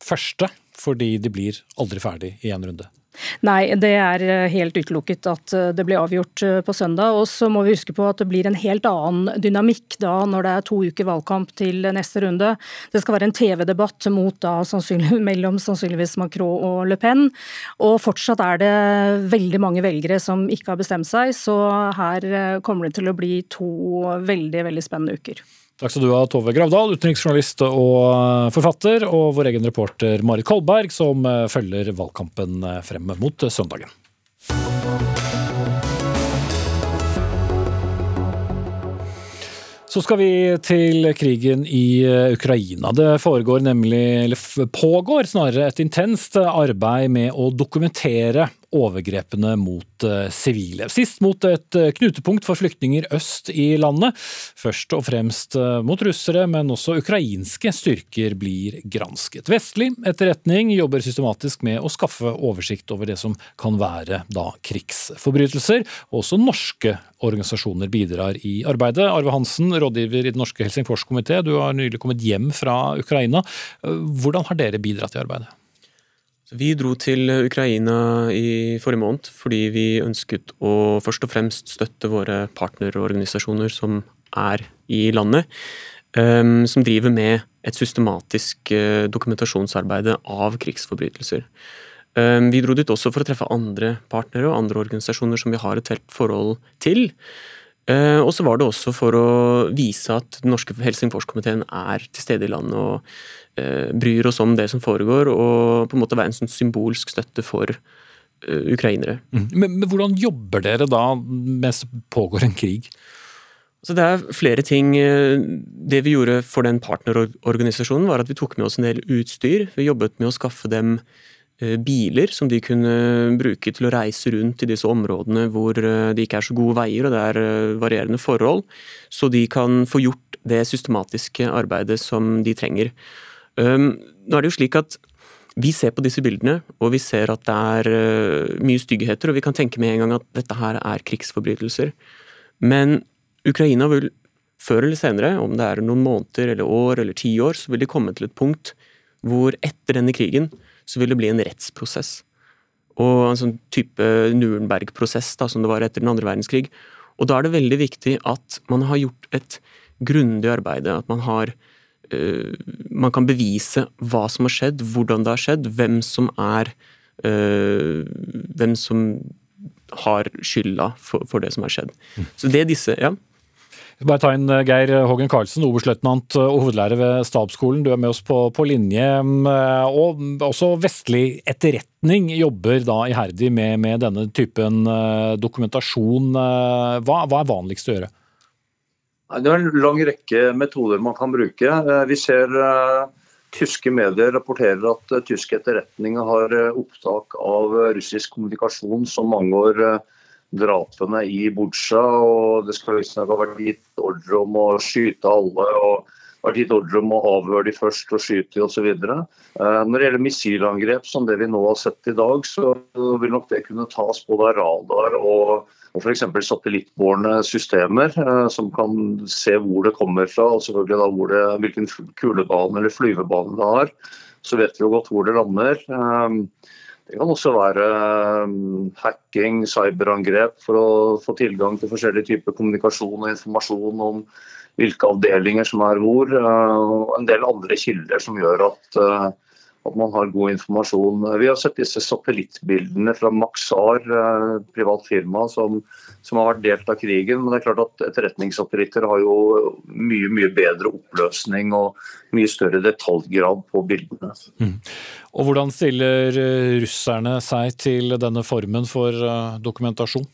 første fordi de blir aldri ferdig i én runde? Nei, det er eh, helt utelukket at eh, det blir avgjort eh, på søndag. Og så må vi huske på at det blir en helt annen dynamikk da når det er to uker valgkamp til neste runde. Det skal være en TV-debatt mot da sannsynlig, *laughs* mellom sannsynligvis Macron og Le Pen. Og fortsatt er det veldig mange velgere som ikke har bestemt seg, så her kommer det til å bli to veldig, veldig spennende uker. Takk skal du ha, Tove Gravdal, utenriksjournalist og forfatter, og vår egen reporter Marit Kolberg, som eh, følger valgkampen eh, frem mot søndagen. Så skal vi til krigen i eh, Ukraina. Det foregår nemlig, eller pågår snarere, et intenst arbeid med å dokumentere overgrepene mot eh, sivile. Sist mot et eh, knutepunkt for flyktninger øst i landet. Først og fremst eh, mot russere, men også ukrainske styrker blir gransket. Vestlig etterretning jobber systematisk med å skaffe oversikt over det som kan være da krigsforbrytelser. Også norske organisasjoner bidrar i arbeidet. Arve Hansen, rådgiver i Den norske Helsingforskomité, du har nylig kommet hjem fra Ukraina. Hvordan har dere bidratt i arbeidet? Vi dro til Ukraina i forrige måned fordi vi ønsket å først og fremst støtte våre partnerorganisasjoner som er i landet, ehm, som driver med et systematisk dokumentasjonsarbeide dokumentasjonsarbeid av krigsforbrytelser. Ehm, vi dro dit også for å treffe andre partnere og andre organisasjoner som vi har et helt forhold til. Eh, og så var det også for å vise at den norske Helsingforskomiteen er til stede i landet og Eh, bryr oss om det som foregår, og på en måte være en sånn symbolsk støtte for uh, ukrainere. Mm. Men, men, hvordan jobber dere da mens det pågår en krig? Så det er flere ting. Eh, det vi gjorde for den partnerorganisasjonen, var at vi tok med oss en del utstyr. Vi jobbet med å skaffe dem biler som de kunne bruke til å reise rundt i disse områdene hvor det ikke er så gode veier og det er varierende forhold, så de kan få gjort det systematiske arbeidet som de trenger. Nå er det jo slik at vi ser på disse bildene, og vi ser at det er uh, mye styggheter, og vi kan tenke med en gang at dette her er krigsforbrytelser. Men Ukraina vil før eller senere, om det er noen måneder eller år eller ti år, så vil de komme til et punkt hvor etter denne krigen så vil det bli en rettsprosess. Og en sånn type Nurenberg-prosess da, som det var etter den andre verdenskrig. Og da er det veldig viktig at man har gjort et grundig arbeid, at man har man kan bevise hva som har skjedd, hvordan det har skjedd, hvem som er eh, Hvem som har skylda for, for det som har skjedd. Mm. Så det er disse, ja. Bare ta inn eh, Geir Hågen Karlsen, oberstløytnant og hovedlærer ved stabsskolen. Du er med oss på, på, linje. Og også vestlig etterretning jobber da iherdig med, med denne typen dokumentasjon. Hva, hva er vanligst å gjøre? Det er en lang rekke metoder man kan bruke. Eh, vi ser uh, tyske medier rapporterer at uh, tysk etterretning har opptak av russisk kommunikasjon som angår drapene i Butsja. og Det skal visstnok ha vært gitt ordre om å skyte alle. og vært gitt ordre om å avhøre de først og skyte de osv. Når det gjelder missilangrep som det vi nå har sett i dag, så vil nok det kunne tas både av radar og og f.eks. satellittbårne systemer eh, som kan se hvor det kommer fra, og selvfølgelig da det, hvilken kulebane eller flyvebane det har. Så vet vi jo godt hvor det lander. Eh, det kan også være eh, hacking, cyberangrep for å få tilgang til forskjellige typer kommunikasjon og informasjon om hvilke avdelinger som er hvor, og en del andre kilder som gjør at at man har god informasjon. Vi har sett disse satellittbildene fra Maxar, eh, privat firma, som, som, har vært delt av krigen. Men det er klart at etterretningssatellitter har jo mye mye bedre oppløsning og mye større detaljgrad på bildene. Mm. Og Hvordan stiller eh, russerne seg til denne formen for eh, dokumentasjon?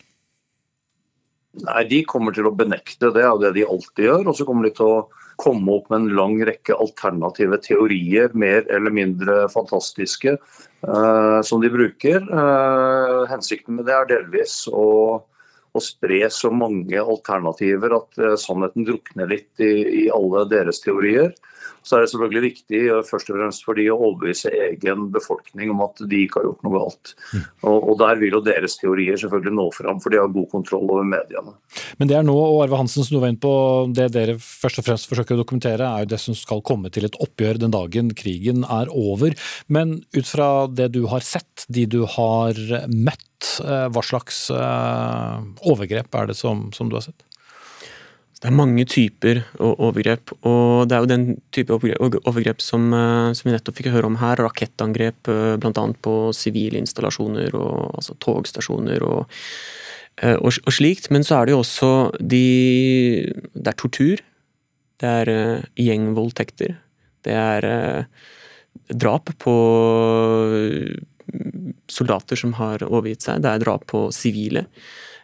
Nei, De kommer til å benekte det, er det de alltid gjør. Og så kommer de til å komme opp med en lang rekke alternative teorier, mer eller mindre fantastiske, uh, som de bruker. Uh, hensikten med det er delvis å, å spre så mange alternativer at uh, sannheten drukner litt i, i alle deres teorier så er det selvfølgelig viktig først og fremst for de å overbevise egen befolkning om at de ikke har gjort noe galt. Mm. Og, og, Der vil jo deres teorier selvfølgelig nå fram, for de har god kontroll over mediene. Men det er nå, og Arve Hansen som du på, det dere først og fremst forsøker å dokumentere, er jo det som skal komme til et oppgjør den dagen krigen er over. Men ut fra det du har sett, de du har møtt, eh, hva slags eh, overgrep er det som, som du har sett? Det er mange typer overgrep, og det er jo den type overgrep som, eh, som vi nettopp fikk høre om her. Rakettangrep bl.a. på sivile installasjoner, og, altså togstasjoner og, og, og, slikt. Men så er det jo også de Det er tortur. Det er gjengvoldtekter. Det er drap på soldater som har overgitt seg. Det er drap på sivile.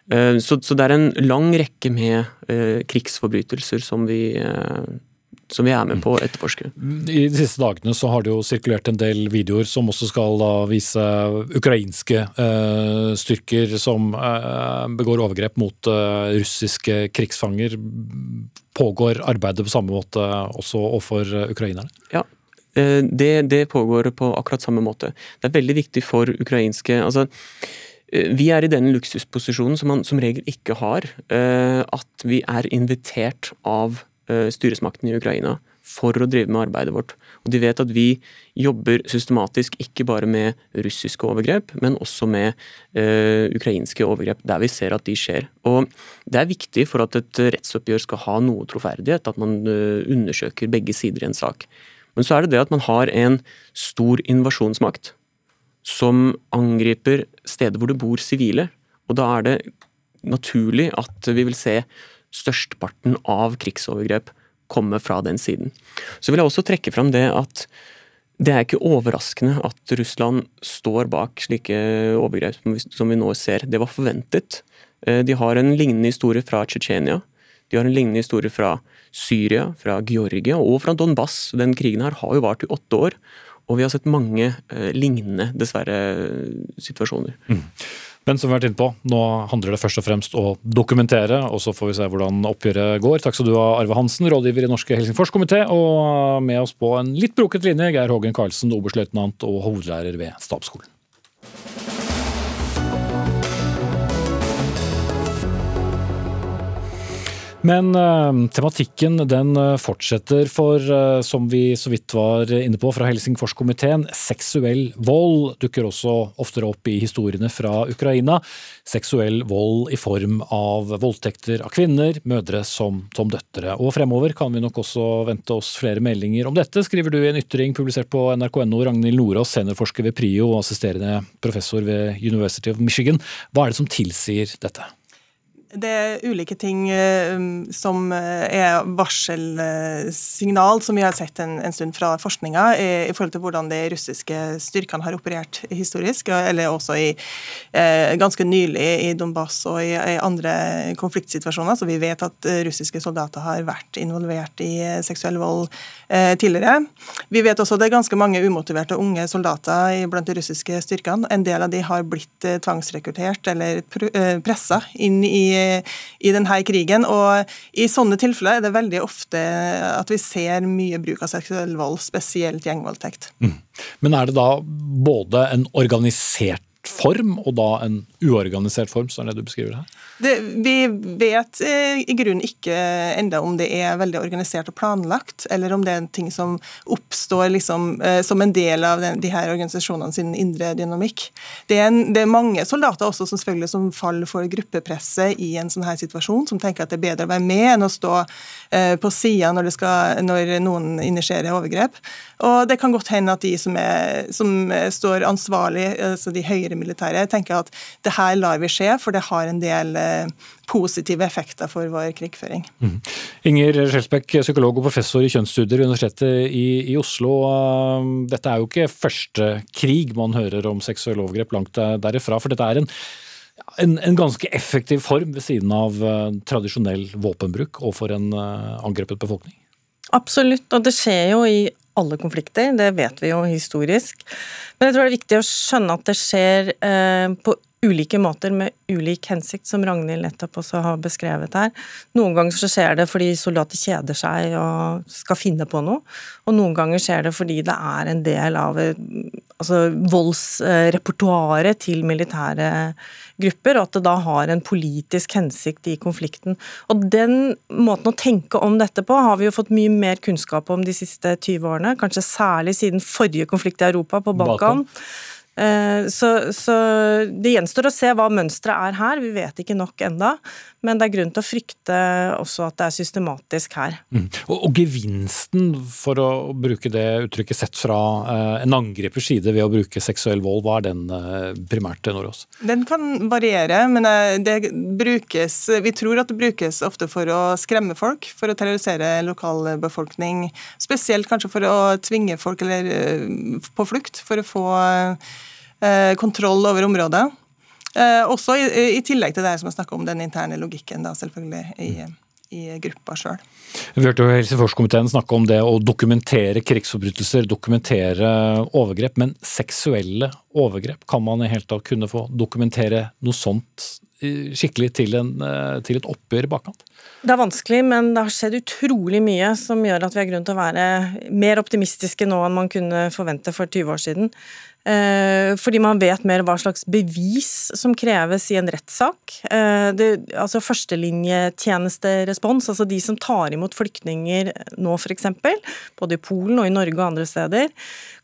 Så, så, det er en lang rekke med krigsforbrytelser som vi som vi er med på å etterforske. I de siste dagene så har det jo sirkulert en del videoer som også skal da vise ukrainske uh, styrker som uh, begår overgrep mot uh, russiske krigsfanger. Pågår arbeidet på samme måte også overfor ukrainerne? Ja, det, det, pågår på akkurat samme måte. Det er veldig viktig for ukrainske altså vi er i den luksusposisjonen som man som regel ikke har, at vi er invitert av Eh, styresmakten i Ukraina for å drive med arbeidet vårt. Og De vet at vi jobber systematisk ikke bare med russiske overgrep, men også med ø, ukrainske overgrep der vi ser at de skjer. Og Det er viktig for at et rettsoppgjør skal ha noe troferdighet, at man ø, undersøker begge sider i en sak. Men så er det det at man har en stor invasjonsmakt som angriper steder hvor det bor sivile. Og da er det naturlig at vi vil se størsteparten av krigsovergrep komme fra den siden. Så vil jeg også trekke fram det at det er ikke overraskende at Russland står bak slike overgrep som vi nå ser. Det var forventet. Eh, de har en lignende historie fra Tsjetsjenia. De har en lignende historie fra Syria, fra Georgia og fra Donbass. Den krigen her har jo vart i åtte år, og vi har sett mange eh, lignende, dessverre, situasjoner. Mm. Men som vi har vært inne på, nå handler det først og fremst å dokumentere, og så får vi se hvordan oppgjøret går. Takk skal du ha, Arve Hansen, rådgiver i Norske Helsingforskomité, og med oss på en litt broket linje, Geir Hågen Karlsen, oberstløytnant og hovedlærer ved Stabsskolen. Men uh, tematikken den eh, fortsetter for, uh, som vi så vidt var inne på fra Helsingforskomiteen, seksuell vold dukker også oftere opp i historiene fra Ukraina. Seksuell vold i form av voldtekter av kvinner, mødre som, som døtre. Og fremover kan vi nok også vente oss flere meldinger om dette, skriver du i en ytring publisert på nrk.no. Ragnhild Nordås, seniorforsker ved PRIO og assisterende professor ved University of Michigan. Hva er det som tilsier dette? Det er ulike ting uh, som eh, er varselsignal, som vi har sett en, en stund fra forskninga, i, i, forhold til hvordan de russiske styrkene har operert historisk, eller også i, ganske nylig i Donbass og i, i, andre konfliktsituasjoner. Så vi vet at russiske soldater har vært involvert i seksuell vold tidligere. Vi vet også at det er ganske mange umotiverte unge soldater blant de russiske styrkene. En del av de har blitt tvangsrekruttert eller pr pressa inn i i denne krigen. Og i sånne tilfeller er det veldig ofte at vi ser mye bruk av seksuell vold, spesielt gjengvoldtekt. Mm. Men er det da både en organisert form, og da en uorganisert form, sånn det du beskriver her? Det, vi vet eh, i grunnen ikke enda om det er veldig organisert og planlagt, eller om det er en ting som oppstår liksom, eh, som en del av den, de her organisasjonene sin indre dynamikk. Det er, en, det er, mange soldater også som selvfølgelig som faller for gruppepresset i en sånn her situasjon, som tenker at det er bedre å være med enn å stå eh, på sida når, når, noen initierer overgrep. Og det kan godt hende at de som, er, som står ansvarlig, altså de høyere militære, tenker at det her lar vi skje, for det har en del Eh, positive effekter for vår krigføring. Mm. Inger Skjelsbekk, psykolog og professor i kjønnsstudier ved Universitetet i, i, Oslo. Um, dette er jo ikke første krig man hører om seksuelle overgrep langt derifra. For dette er en, en, en ganske effektiv form ved siden av uh, tradisjonell våpenbruk overfor en uh, angrepet befolkning. Absolutt, og det skjer jo i alle konflikter, det vet vi jo historisk. Men jeg tror det er viktig å skjønne at det skjer eh, på ulike måter med ulik hensikt, som Ragnhild nettopp også har beskrevet her. Noen ganger så skjer det fordi soldater kjeder seg og skal finne på noe, og noen ganger skjer det fordi det er en del av altså, voldsrepertoaret til militære grupper, og at det da har en politisk hensikt i konflikten. Og Den måten å tenke om dette på har vi jo fått mye mer kunnskap om de siste 20 årene, kanskje særlig siden forrige konflikt i Europa, på Balkan. Balkan. Eh, så, så, det gjenstår å se hva mønsteret er her, vi vet ikke nok enda, men det er grunn til å frykte også at det er systematisk her. Mm. Og, og, gevinsten, for å bruke det uttrykket sett fra eh, en angripers side ved å bruke seksuell vold, hva er den eh, primært, Nordås? Den kan variere, men eh, det brukes Vi tror at det brukes ofte for å skremme folk, for å terrorisere lokalbefolkning. Spesielt kanskje for å tvinge folk eller, eh, på flukt, for å få Eh, kontroll over området. Også i, i, tillegg til det som jeg snakka om, den interne logikken, da selvfølgelig, i, i gruppa sjøl. Vi hørte jo Helsingforskomiteen snakke om det å dokumentere krigsforbrytelser, dokumentere overgrep. Men seksuelle overgrep, kan man i hele tatt kunne få dokumentere noe sånt skikkelig til, en, eh, til et oppgjør i bakkant? Det er vanskelig, men det har skjedd utrolig mye som gjør at vi har grunn til å være mer optimistiske nå enn man kunne forvente for 20 år siden. Eh, fordi man vet mer hva slags bevis som kreves i en rettssak. Eh, altså Førstelinjetjenesterespons, altså de som tar imot flyktninger nå f.eks., både i Polen og i Norge og andre steder,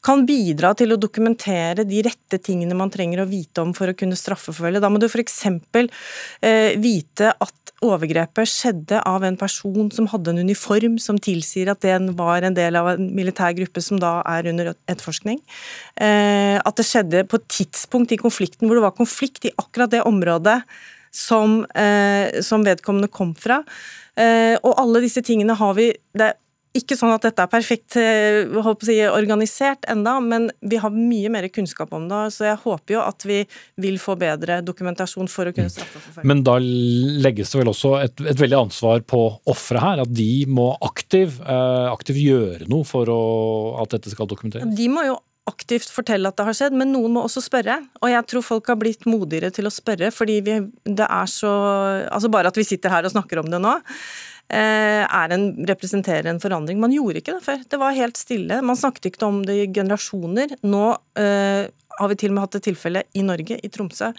kan bidra til å dokumentere de rette tingene man trenger å vite om for å kunne straffeforfølge. Da må du f.eks. Eh, vite at overgrepet skjedde av en person som hadde en uniform som tilsier at den var en del av en militær gruppe som da er under etterforskning. Eh, at det skjedde på et tidspunkt i konflikten hvor det var konflikt i akkurat det området som, eh, som vedkommende kom fra. Eh, og alle disse tingene har vi Det er ikke sånn at dette er perfekt si, organisert enda, men vi har mye mer kunnskap om det. Så jeg håper jo at vi vil få bedre dokumentasjon for å kunne straffeforfølge. Men da legges det vel også et, et veldig ansvar på offeret her? At de må aktivt aktiv gjøre noe for å, at dette skal dokumenteres? De må jo aktivt fortelle at det har skjedd, men noen må også spørre. Og jeg tror folk har blitt modigere til å spørre, fordi vi, det er så Altså bare at vi sitter her og snakker om det nå, eh, en, representerer en forandring. Man gjorde ikke det før. Det var helt stille. Man snakket ikke om det i generasjoner. Nå eh, har vi til og med hatt et tilfelle i Norge, i Tromsø.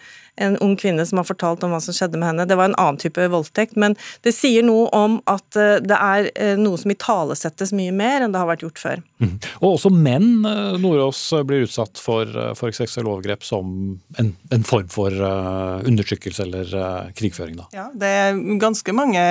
En ung kvinne som har fortalt om hva som skjedde med henne. Det var en annen type voldtekt, men det sier noe om at eh, det er eh, noe som italesettes mye mer enn det har vært gjort før. Mm. Og også menn, eh, Nordås, blir utsatt for, for seksuelle overgrep som en, en, form for undertrykkelse eller krigføring, da. Ja, det er ganske mange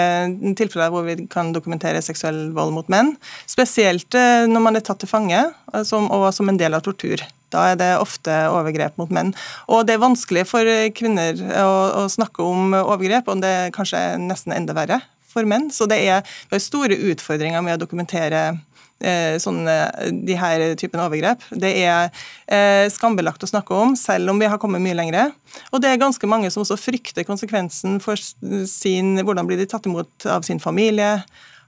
tilfeller hvor vi kan dokumentere seksuell vold mot menn. Spesielt når man er tatt til fange, og som en del av tortur. Da er det ofte overgrep mot menn. Og det er vanskelig for kvinner å, å snakke om overgrep, og det er kanskje nesten enda verre for menn. Så det er, det er store utfordringer med å dokumentere eh, sånne, de her typen overgrep. Det er eh, skambelagt å snakke om, selv om vi har kommet mye lenger. Og det er ganske mange som også frykter konsekvensen for sin, hvordan blir de tatt imot av sin familie,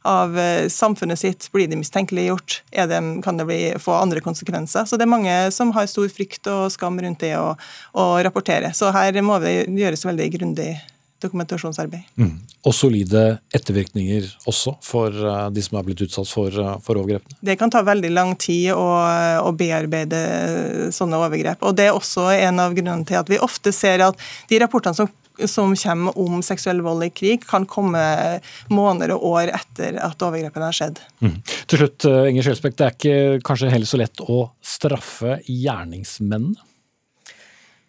av eh, samfunnet sitt? Blir de mistenkeliggjort? Det, kan det bli, få andre konsekvenser? Så det er mange som har stor frykt og skam rundt det å, å rapportere. Så her må det gjøres veldig grundig dokumentasjonsarbeid. Mm. Og solide ettervirkninger også for eh, de som er blitt utsatt for, eh, for overgrepene? Det kan ta veldig lang tid å, å, bearbeide sånne overgrep. Og Det er også en av grunnene til at vi ofte ser at de rapportene som som kommer om seksuell vold i krig, kan komme måneder og år etter at overgrepene har skjedd. Mm. Til slutt, eh, Inger Sjølsbekk, det er ikke kanskje heller så lett å straffe gjerningsmennene?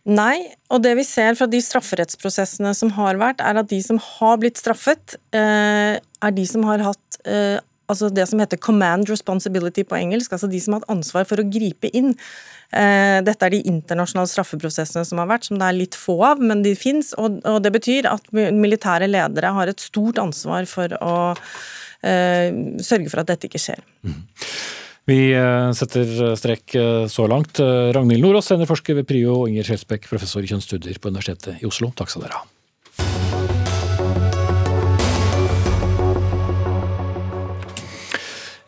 Nei, og det vi ser fra de strafferettsprosessene som har vært, er at de som har blitt straffet, eh, er de som har hatt eh, altså det som heter command responsibility på engelsk, altså de som har hatt ansvar for å gripe inn. Eh, dette er de internasjonale straffeprosessene som har vært, som det er litt få av, men de fins. Og, det betyr at militære ledere har et stort ansvar for å uh, sørge for at dette ikke skjer. Mm. Vi eh, setter strek så langt. Ragnhild Nordås, seniorforsker ved PRIO, og Inger Skjelsbekk, professor i kjønnsstudier på Universitetet i Oslo. Takk skal dere ha.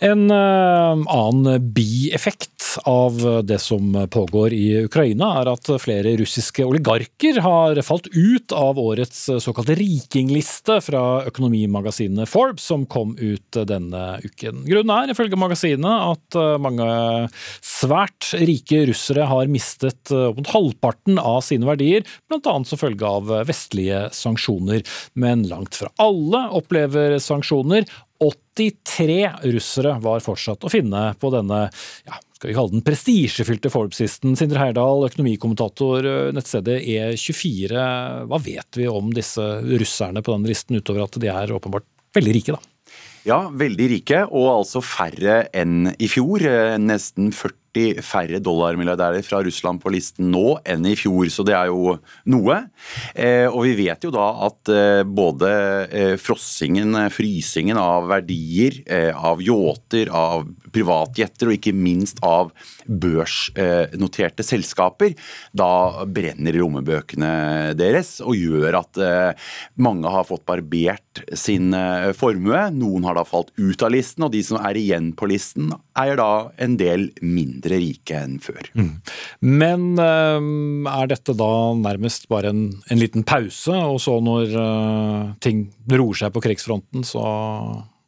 En annen bieffekt av det som pågår i Ukraina, er at flere russiske oligarker har falt ut av årets såkalte rikingliste fra økonomimagasinet Forbes, som kom ut denne uken. Grunnen er, ifølge magasinet, at mange svært rike russere har mistet opp mot halvparten av sine verdier, bl.a. som følge av vestlige sanksjoner. Men langt fra alle opplever sanksjoner, 83 russere var fortsatt å finne på denne ja, skal vi kalle den prestisjefylte Forbes-listen. Sindre Heyerdahl, økonomikommentator, eh, nettstedet E24. Hva vet vi om disse russerne på den listen, utover at de er åpenbart veldig rike, da? Ja, veldig rike, og altså færre enn i fjor. Eh, nesten 40 40 færre dollarmilliardærer fra Russland på listen nå enn i fjor, så det er jo noe. Eh, og vi vet jo da at eh, både eh, frossingen, frysingen av verdier, av yachter, av privatjetter og ikke minst av børsnoterte selskaper, da brenner rommebøkene deres og gjør at mange har fått barbert sin formue. Noen har da falt ut av listen, og de som er igjen på listen, eier da en del mindre rike enn før. Mm. Men er dette da nærmest bare en, en liten pause, og så når ting roer seg på krigsfronten, så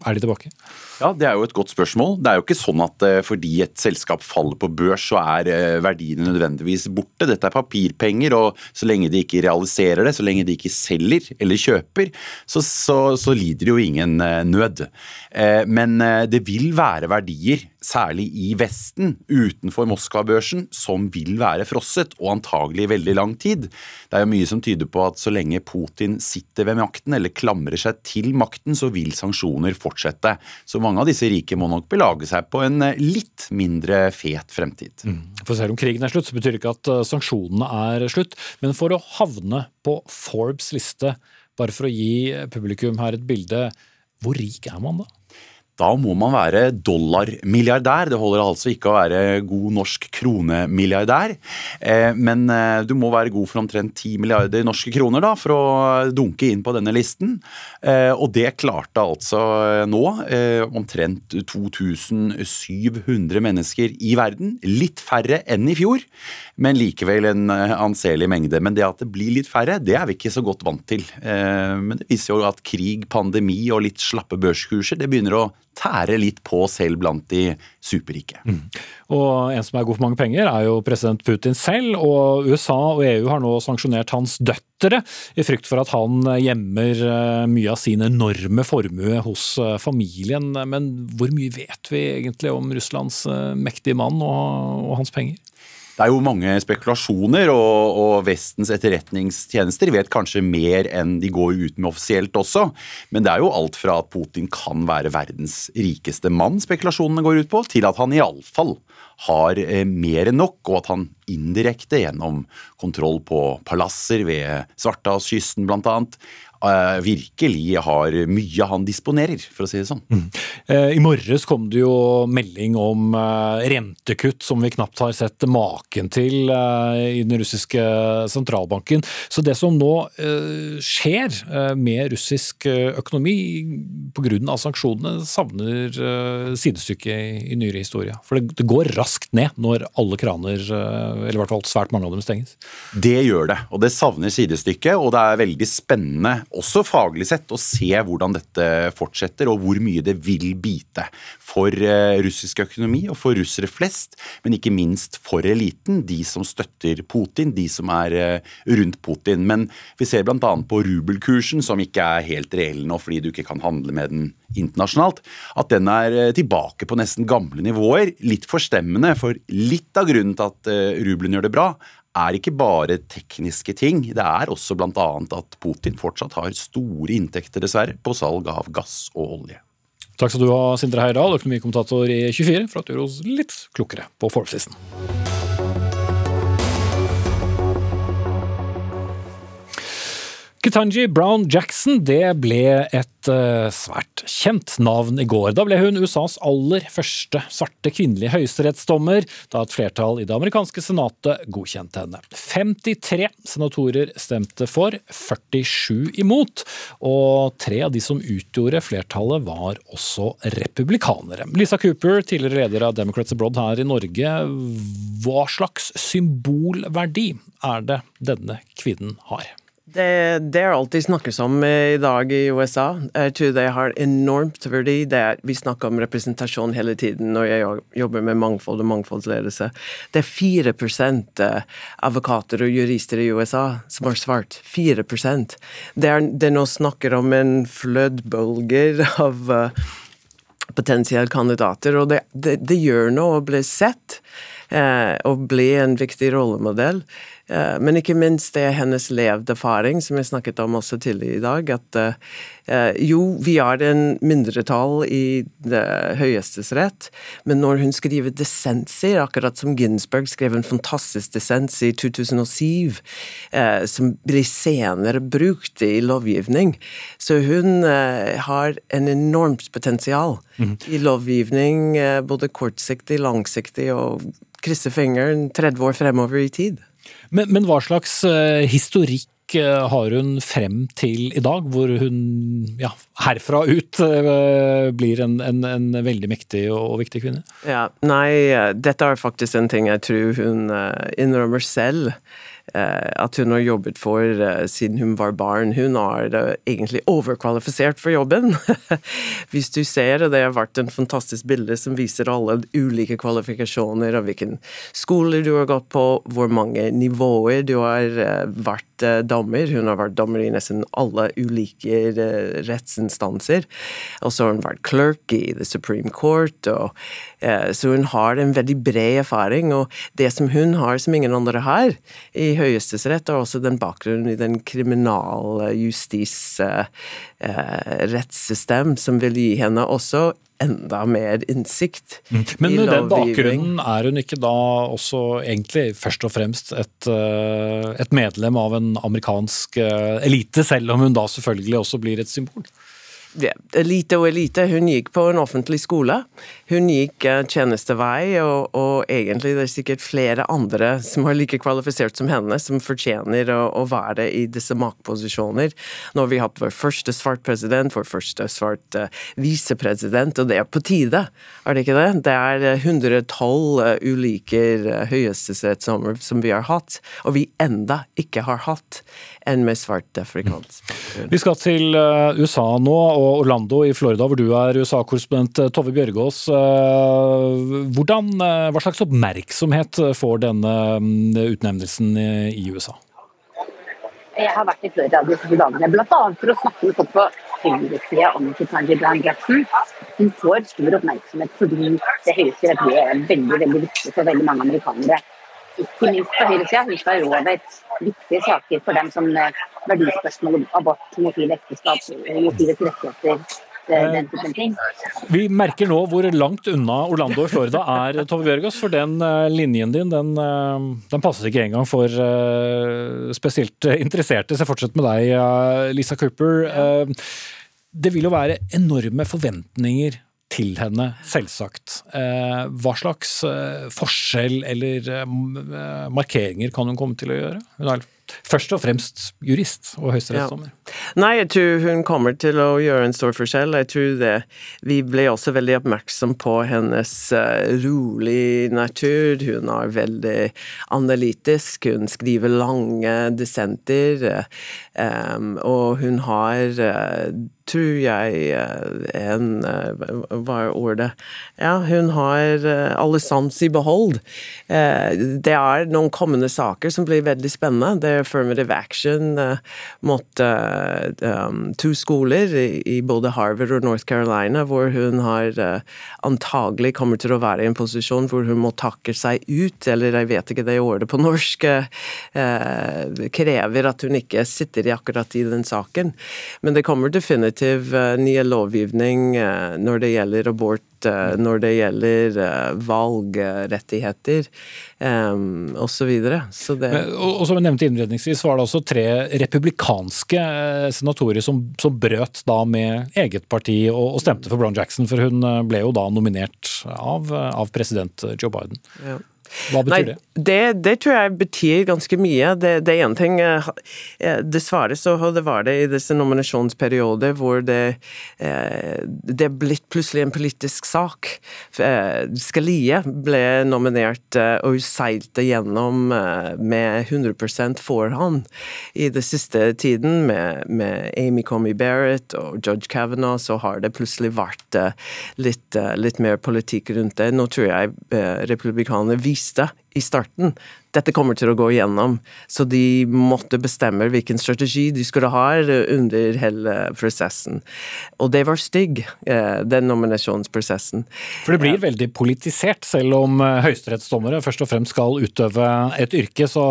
er de tilbake? Ja, Det er jo et godt spørsmål. Det er jo ikke sånn at eh, fordi et selskap faller på børs, så er eh, verdiene nødvendigvis borte. Dette er papirpenger, og så lenge de ikke realiserer det, så lenge de ikke selger eller kjøper, så, så, så lider jo ingen eh, nød. Men det vil være verdier, særlig i Vesten, utenfor Moskva-børsen, som vil være frosset, og antagelig i veldig lang tid. Det er jo mye som tyder på at så lenge Putin sitter ved makten, eller klamrer seg til makten, så vil sanksjoner fortsette. Så mange av disse rike må nok belage seg på en eh, litt mindre fet fremtid. Mm. For selv om krigen er slutt, så betyr det ikke at eh, sanksjonene er slutt. Men for å havne på Forbes liste, bare for å gi publikum her et bilde, hvor rik er man da? Da må man være dollarmilliardær. Det holder altså ikke å være god norsk kronemilliardær. Eh, men eh, du må være god for omtrent 10 milliarder norske kroner da, for å dunke inn på denne listen. Eh, og det klarte altså nå omtrent 2700 mennesker i verden. Litt færre enn i fjor, men likevel en anselig mengde. Men det at det blir litt færre, det er vi ikke så godt vant til. Men det viser jo at krig, pandemi og litt slappe børskurser, det begynner å tære litt på selv blant de superrike. Mm. Og en som er god for mange penger, er jo president Putin selv. Og USA og EU har nå sanksjonert hans døtre i frykt for at han gjemmer eh, mye av sin enorme formue hos eh, familien. Men hvor mye vet vi egentlig om Russlands eh, mektige mann og, og hans penger? Det er jo mange spekulasjoner, og, og, Vestens etterretningstjenester vet kanskje mer enn de går ut med offisielt også. Men det er jo alt fra at Putin kan være verdens rikeste mann, spekulasjonene går ut på, til at han iallfall har eh, mer enn nok, og at han indirekte gjennom kontroll på palasser ved Svartehavskysten bl.a. Uh, virkelig har mye han disponerer, for å si det sånn. Mm. Uh, I morges kom det jo melding om uh, rentekutt som vi knapt har sett maken til i den russiske sentralbanken. Så det som nå skjer med russisk økonomi pga. sanksjonene, savner sidestykke i, i nyere historie. For det, det, går raskt ned når alle kraner, eller i hvert fall svært mange av dem, stenges. Det gjør det, og det savner sidestykke, og det er veldig spennende også faglig sett, å se hvordan dette fortsetter, og hvor mye det vil bite for eh, russisk økonomi og for russere flest, men ikke minst for eliten, de som støtter Putin, de som er eh, rundt Putin. Men vi ser bl.a. på rubelkursen, som ikke er helt reell nå fordi du ikke kan handle med den internasjonalt, at den er eh, tilbake på nesten gamle nivåer. Litt forstemmende, for litt av grunnen til at rubelen gjør det bra, er ikke bare tekniske ting. Det er også bl.a. at Putin fortsatt har store inntekter, dessverre, på salg av gass og olje. Takk skal du ha, Sindre Heirdal, økonomikommentator i 24, for at du gjorde oss litt klokere på Forbes-listen. Ketanji Brown Jackson det ble et uh, svært kjent navn i går. Da ble hun USAs aller første svarte kvinnelige høyesterettsdommer, da et flertall i det amerikanske senatet godkjente henne. 53 senatorer stemte for, 47 imot, og tre av de som utgjorde flertallet var også republikanere. Lisa Cooper, tidligere leder av Democrats Abroad her i Norge, hva slags symbolverdi er det denne kvinnen har? Det, det er alt de snakkes om i dag i USA. Jeg tror det har enormt verdi. Det vi snakker om representasjon hele tiden når jeg jobber med mangfold og mangfoldsledelse. Det er 4 eh, advokater og jurister i USA som har svart. 4 Det er, det nå snakker om en flødbølger av uh, potensielle kandidater, og det, det, det gjør noe å bli sett uh, og bli en viktig rollemodell. Eh, men ikke minst det er hennes levde erfaring, som jeg snakket om også tidligere i dag. At eh, jo, vi er en mindretall i det høyesterettsrett, men når hun skriver dissenser, akkurat som Ginsberg skrev en fantastisk dissens i 2007, eh, som blir senere brukt i lovgivning, så hun har en enormt potensial mm. i lovgivning, både kortsiktig, langsiktig og krysse fingeren 30 år fremover i tid. Men, men hva slags uh, historikk uh, har hun frem til i dag, hvor hun ja, herfra ut uh, blir en, en, en, veldig mektig og, viktig kvinne? Ja, Nei, dette er faktisk en ting jeg tror hun innrømmer selv. Eh, at hun har jobbet for eh, siden hun var barn. Hun er eh, egentlig overkvalifisert for jobben. *laughs* Hvis du ser, og det har vært en fantastisk bilde som viser alle ulike kvalifikasjoner og hvilken skole du har gått på, hvor mange nivåer du har vært dommer. Hun har vært dommer i nesten alle ulike rettsinstanser. Og så har hun vært clerk i The Supreme Court. Og, så hun har en veldig bred erfaring, og det som hun har som ingen andre har i høyesterettsrett og også den bakgrunnen i den kriminaljustice-rettssystem eh, som vil gi henne også enda mer innsikt. Mm. Men med den bakgrunnen er hun ikke da også egentlig først og fremst et, eh, et medlem av en amerikansk eh, elite, selv om hun da selvfølgelig også blir et symbol? Elite og elite. Hun gikk på en offentlig skole. Hun gikk uh, tjenestevei, og, og, egentlig det er sikkert flere andre som er like kvalifisert som henne, som fortjener å, å være i disse maktposisjoner. Nå har vi hatt vår første svart president, vår første svart uh, visepresident, og det er på tide, er det ikke det? Det er 112 uh, ulike uh, som vi har hatt, og vi enda ikke har hatt en med svart afrikansk. Vi skal til USA nå. og Orlando i Florida, hvor du er USA-korrespondent eh, Tove Bjørgaas. Eh, hvordan, eh, hva slags oppmerksomhet får denne mm, utnevnelsen i USA? Jeg har vært i Florida de siste dagene, bl.a. for å snakke med folk på høyresida om Ketanji Brown Jackson. Hun får stor oppmerksomhet fordi det høyesterett er veldig veldig viktig for veldig mange amerikanere. Ikke minst på høyresida. Hun skal rå over viktige saker for dem som verdispørsmål, abort, homofile ekteskap, homofiles rettigheter. Vi merker nå hvor langt unna Orlando i Florida er, *laughs* Tove Bjørgaas. For den eh, linjen din den, eh, den passer ikke engang for eh, spesielt interesserte. Så jeg fortsetter med deg, Lisa Cooper. Det vil jo være enorme forventninger til henne, selvsagt. Hva slags forskjell eller markeringer kan hun komme til å gjøre? Hun har først og fremst jurist og høyesterettsdommer. Ja. Nei, jeg tror hun kommer til å gjøre en stor forskjell. Jeg tror det Vi ble også veldig oppmerksom på hennes uh, rolig natur. Hun er veldig analytisk, hun skriver lange dissenter, um, og hun har uh, tror jeg en Hva er ordet? Ja, hun har alle sans i behold. Det er noen kommende saker som blir veldig spennende. Det affirmative action måtte mot uh, um, to skoler i, både Harvard og North Carolina, hvor hun har uh, antagelig kommer til å være i en posisjon hvor hun må takke seg ut, eller jeg vet ikke det ordet på norsk, krever at hun ikke sitter i akkurat i den saken. Men det kommer definitivt nye lovgivning når det gjelder abort Eh, når det gjelder eh, valgrettigheter um, osv. Så det og, og som jeg nevnte innledningsvis, var det også tre republikanske eh, senatorer som, som brøt da med eget parti og, og, stemte for Brown Jackson, for hun ble jo da nominert av, av president Joe Biden. Ja. Hva betyr Nei, det? det? det? tror jeg betyr ganske mye. Det, det er én ting eh, eh, Dessverre så det var det i disse nominasjonsperioder hvor det, eh, det blitt plutselig en politisk sak. Skalie ble nominert, og seilte gjennom med 100% forhånd i den siste tiden med, med Amy Comey Barrett og Judge Kavanaugh, så har det plutselig vært litt, litt mer politikk rundt det. Nå tror jeg republikanerne viser viste i starten. Dette kommer til å gå igjennom. Så de måtte bestemme hvilken strategi de skulle ha under hele prosessen. Og det var stygg, eh, den nominasjonsprosessen. For det blir veldig politisert, selv om eh, høyesterettsdommere først og fremst skal utøve et yrke, så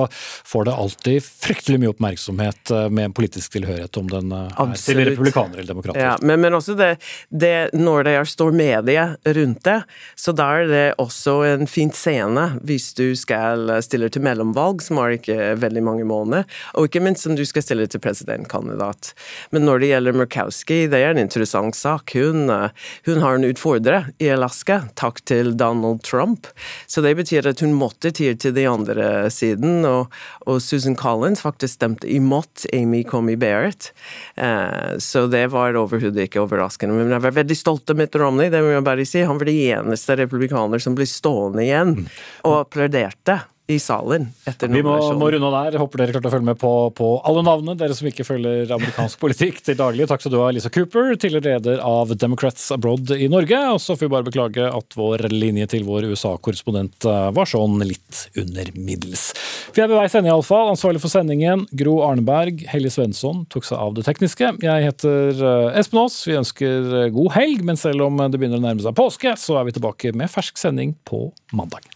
får det alltid fryktelig mye oppmerksomhet eh, med politisk tilhørighet om den er til republikanere eller demokrater. Ja, men, men også det, det, når det er stor medie rundt det, så da er det også en fin scene hvis du skal stille til mellomvalg, som har ikke veldig mange måneder, og ikke minst om du skal stille til presidentkandidat. Men når det gjelder Murkowski, det er en interessant sak. Hun, hun har en utfordrer i Alaska, takk til Donald Trump. Så det betyr at hun måtte tie til de andre siden, og, og Susan Collins faktisk stemte imot Amy Comey Barrett. Eh, så det var overhodet ikke overraskende. Men jeg var veldig stolt av Mitt Romney, det må jeg bare si. Han var den eneste republikaner som ble stående igjen og applauderte i salen etter Vi må, må runde der. Håper dere klarte å følge med på, på, alle navnene, dere som ikke følger amerikansk *laughs* politikk til daglig. Takk skal du ha, Lisa Cooper, tidligere leder av Democrats Abroad i Norge. Og så får vi bare beklage at vår linje til vår USA-korrespondent eh, var sånn litt under middels. Vi er ved veis ende, iallfall. Ansvarlig for sendingen, Gro Arneberg. Helge Svensson tok seg av det tekniske. Jeg heter eh, Espen Aas. Vi ønsker eh, god helg, men selv om det begynner å nærme seg påske, så er vi tilbake med fersk sending på mandag.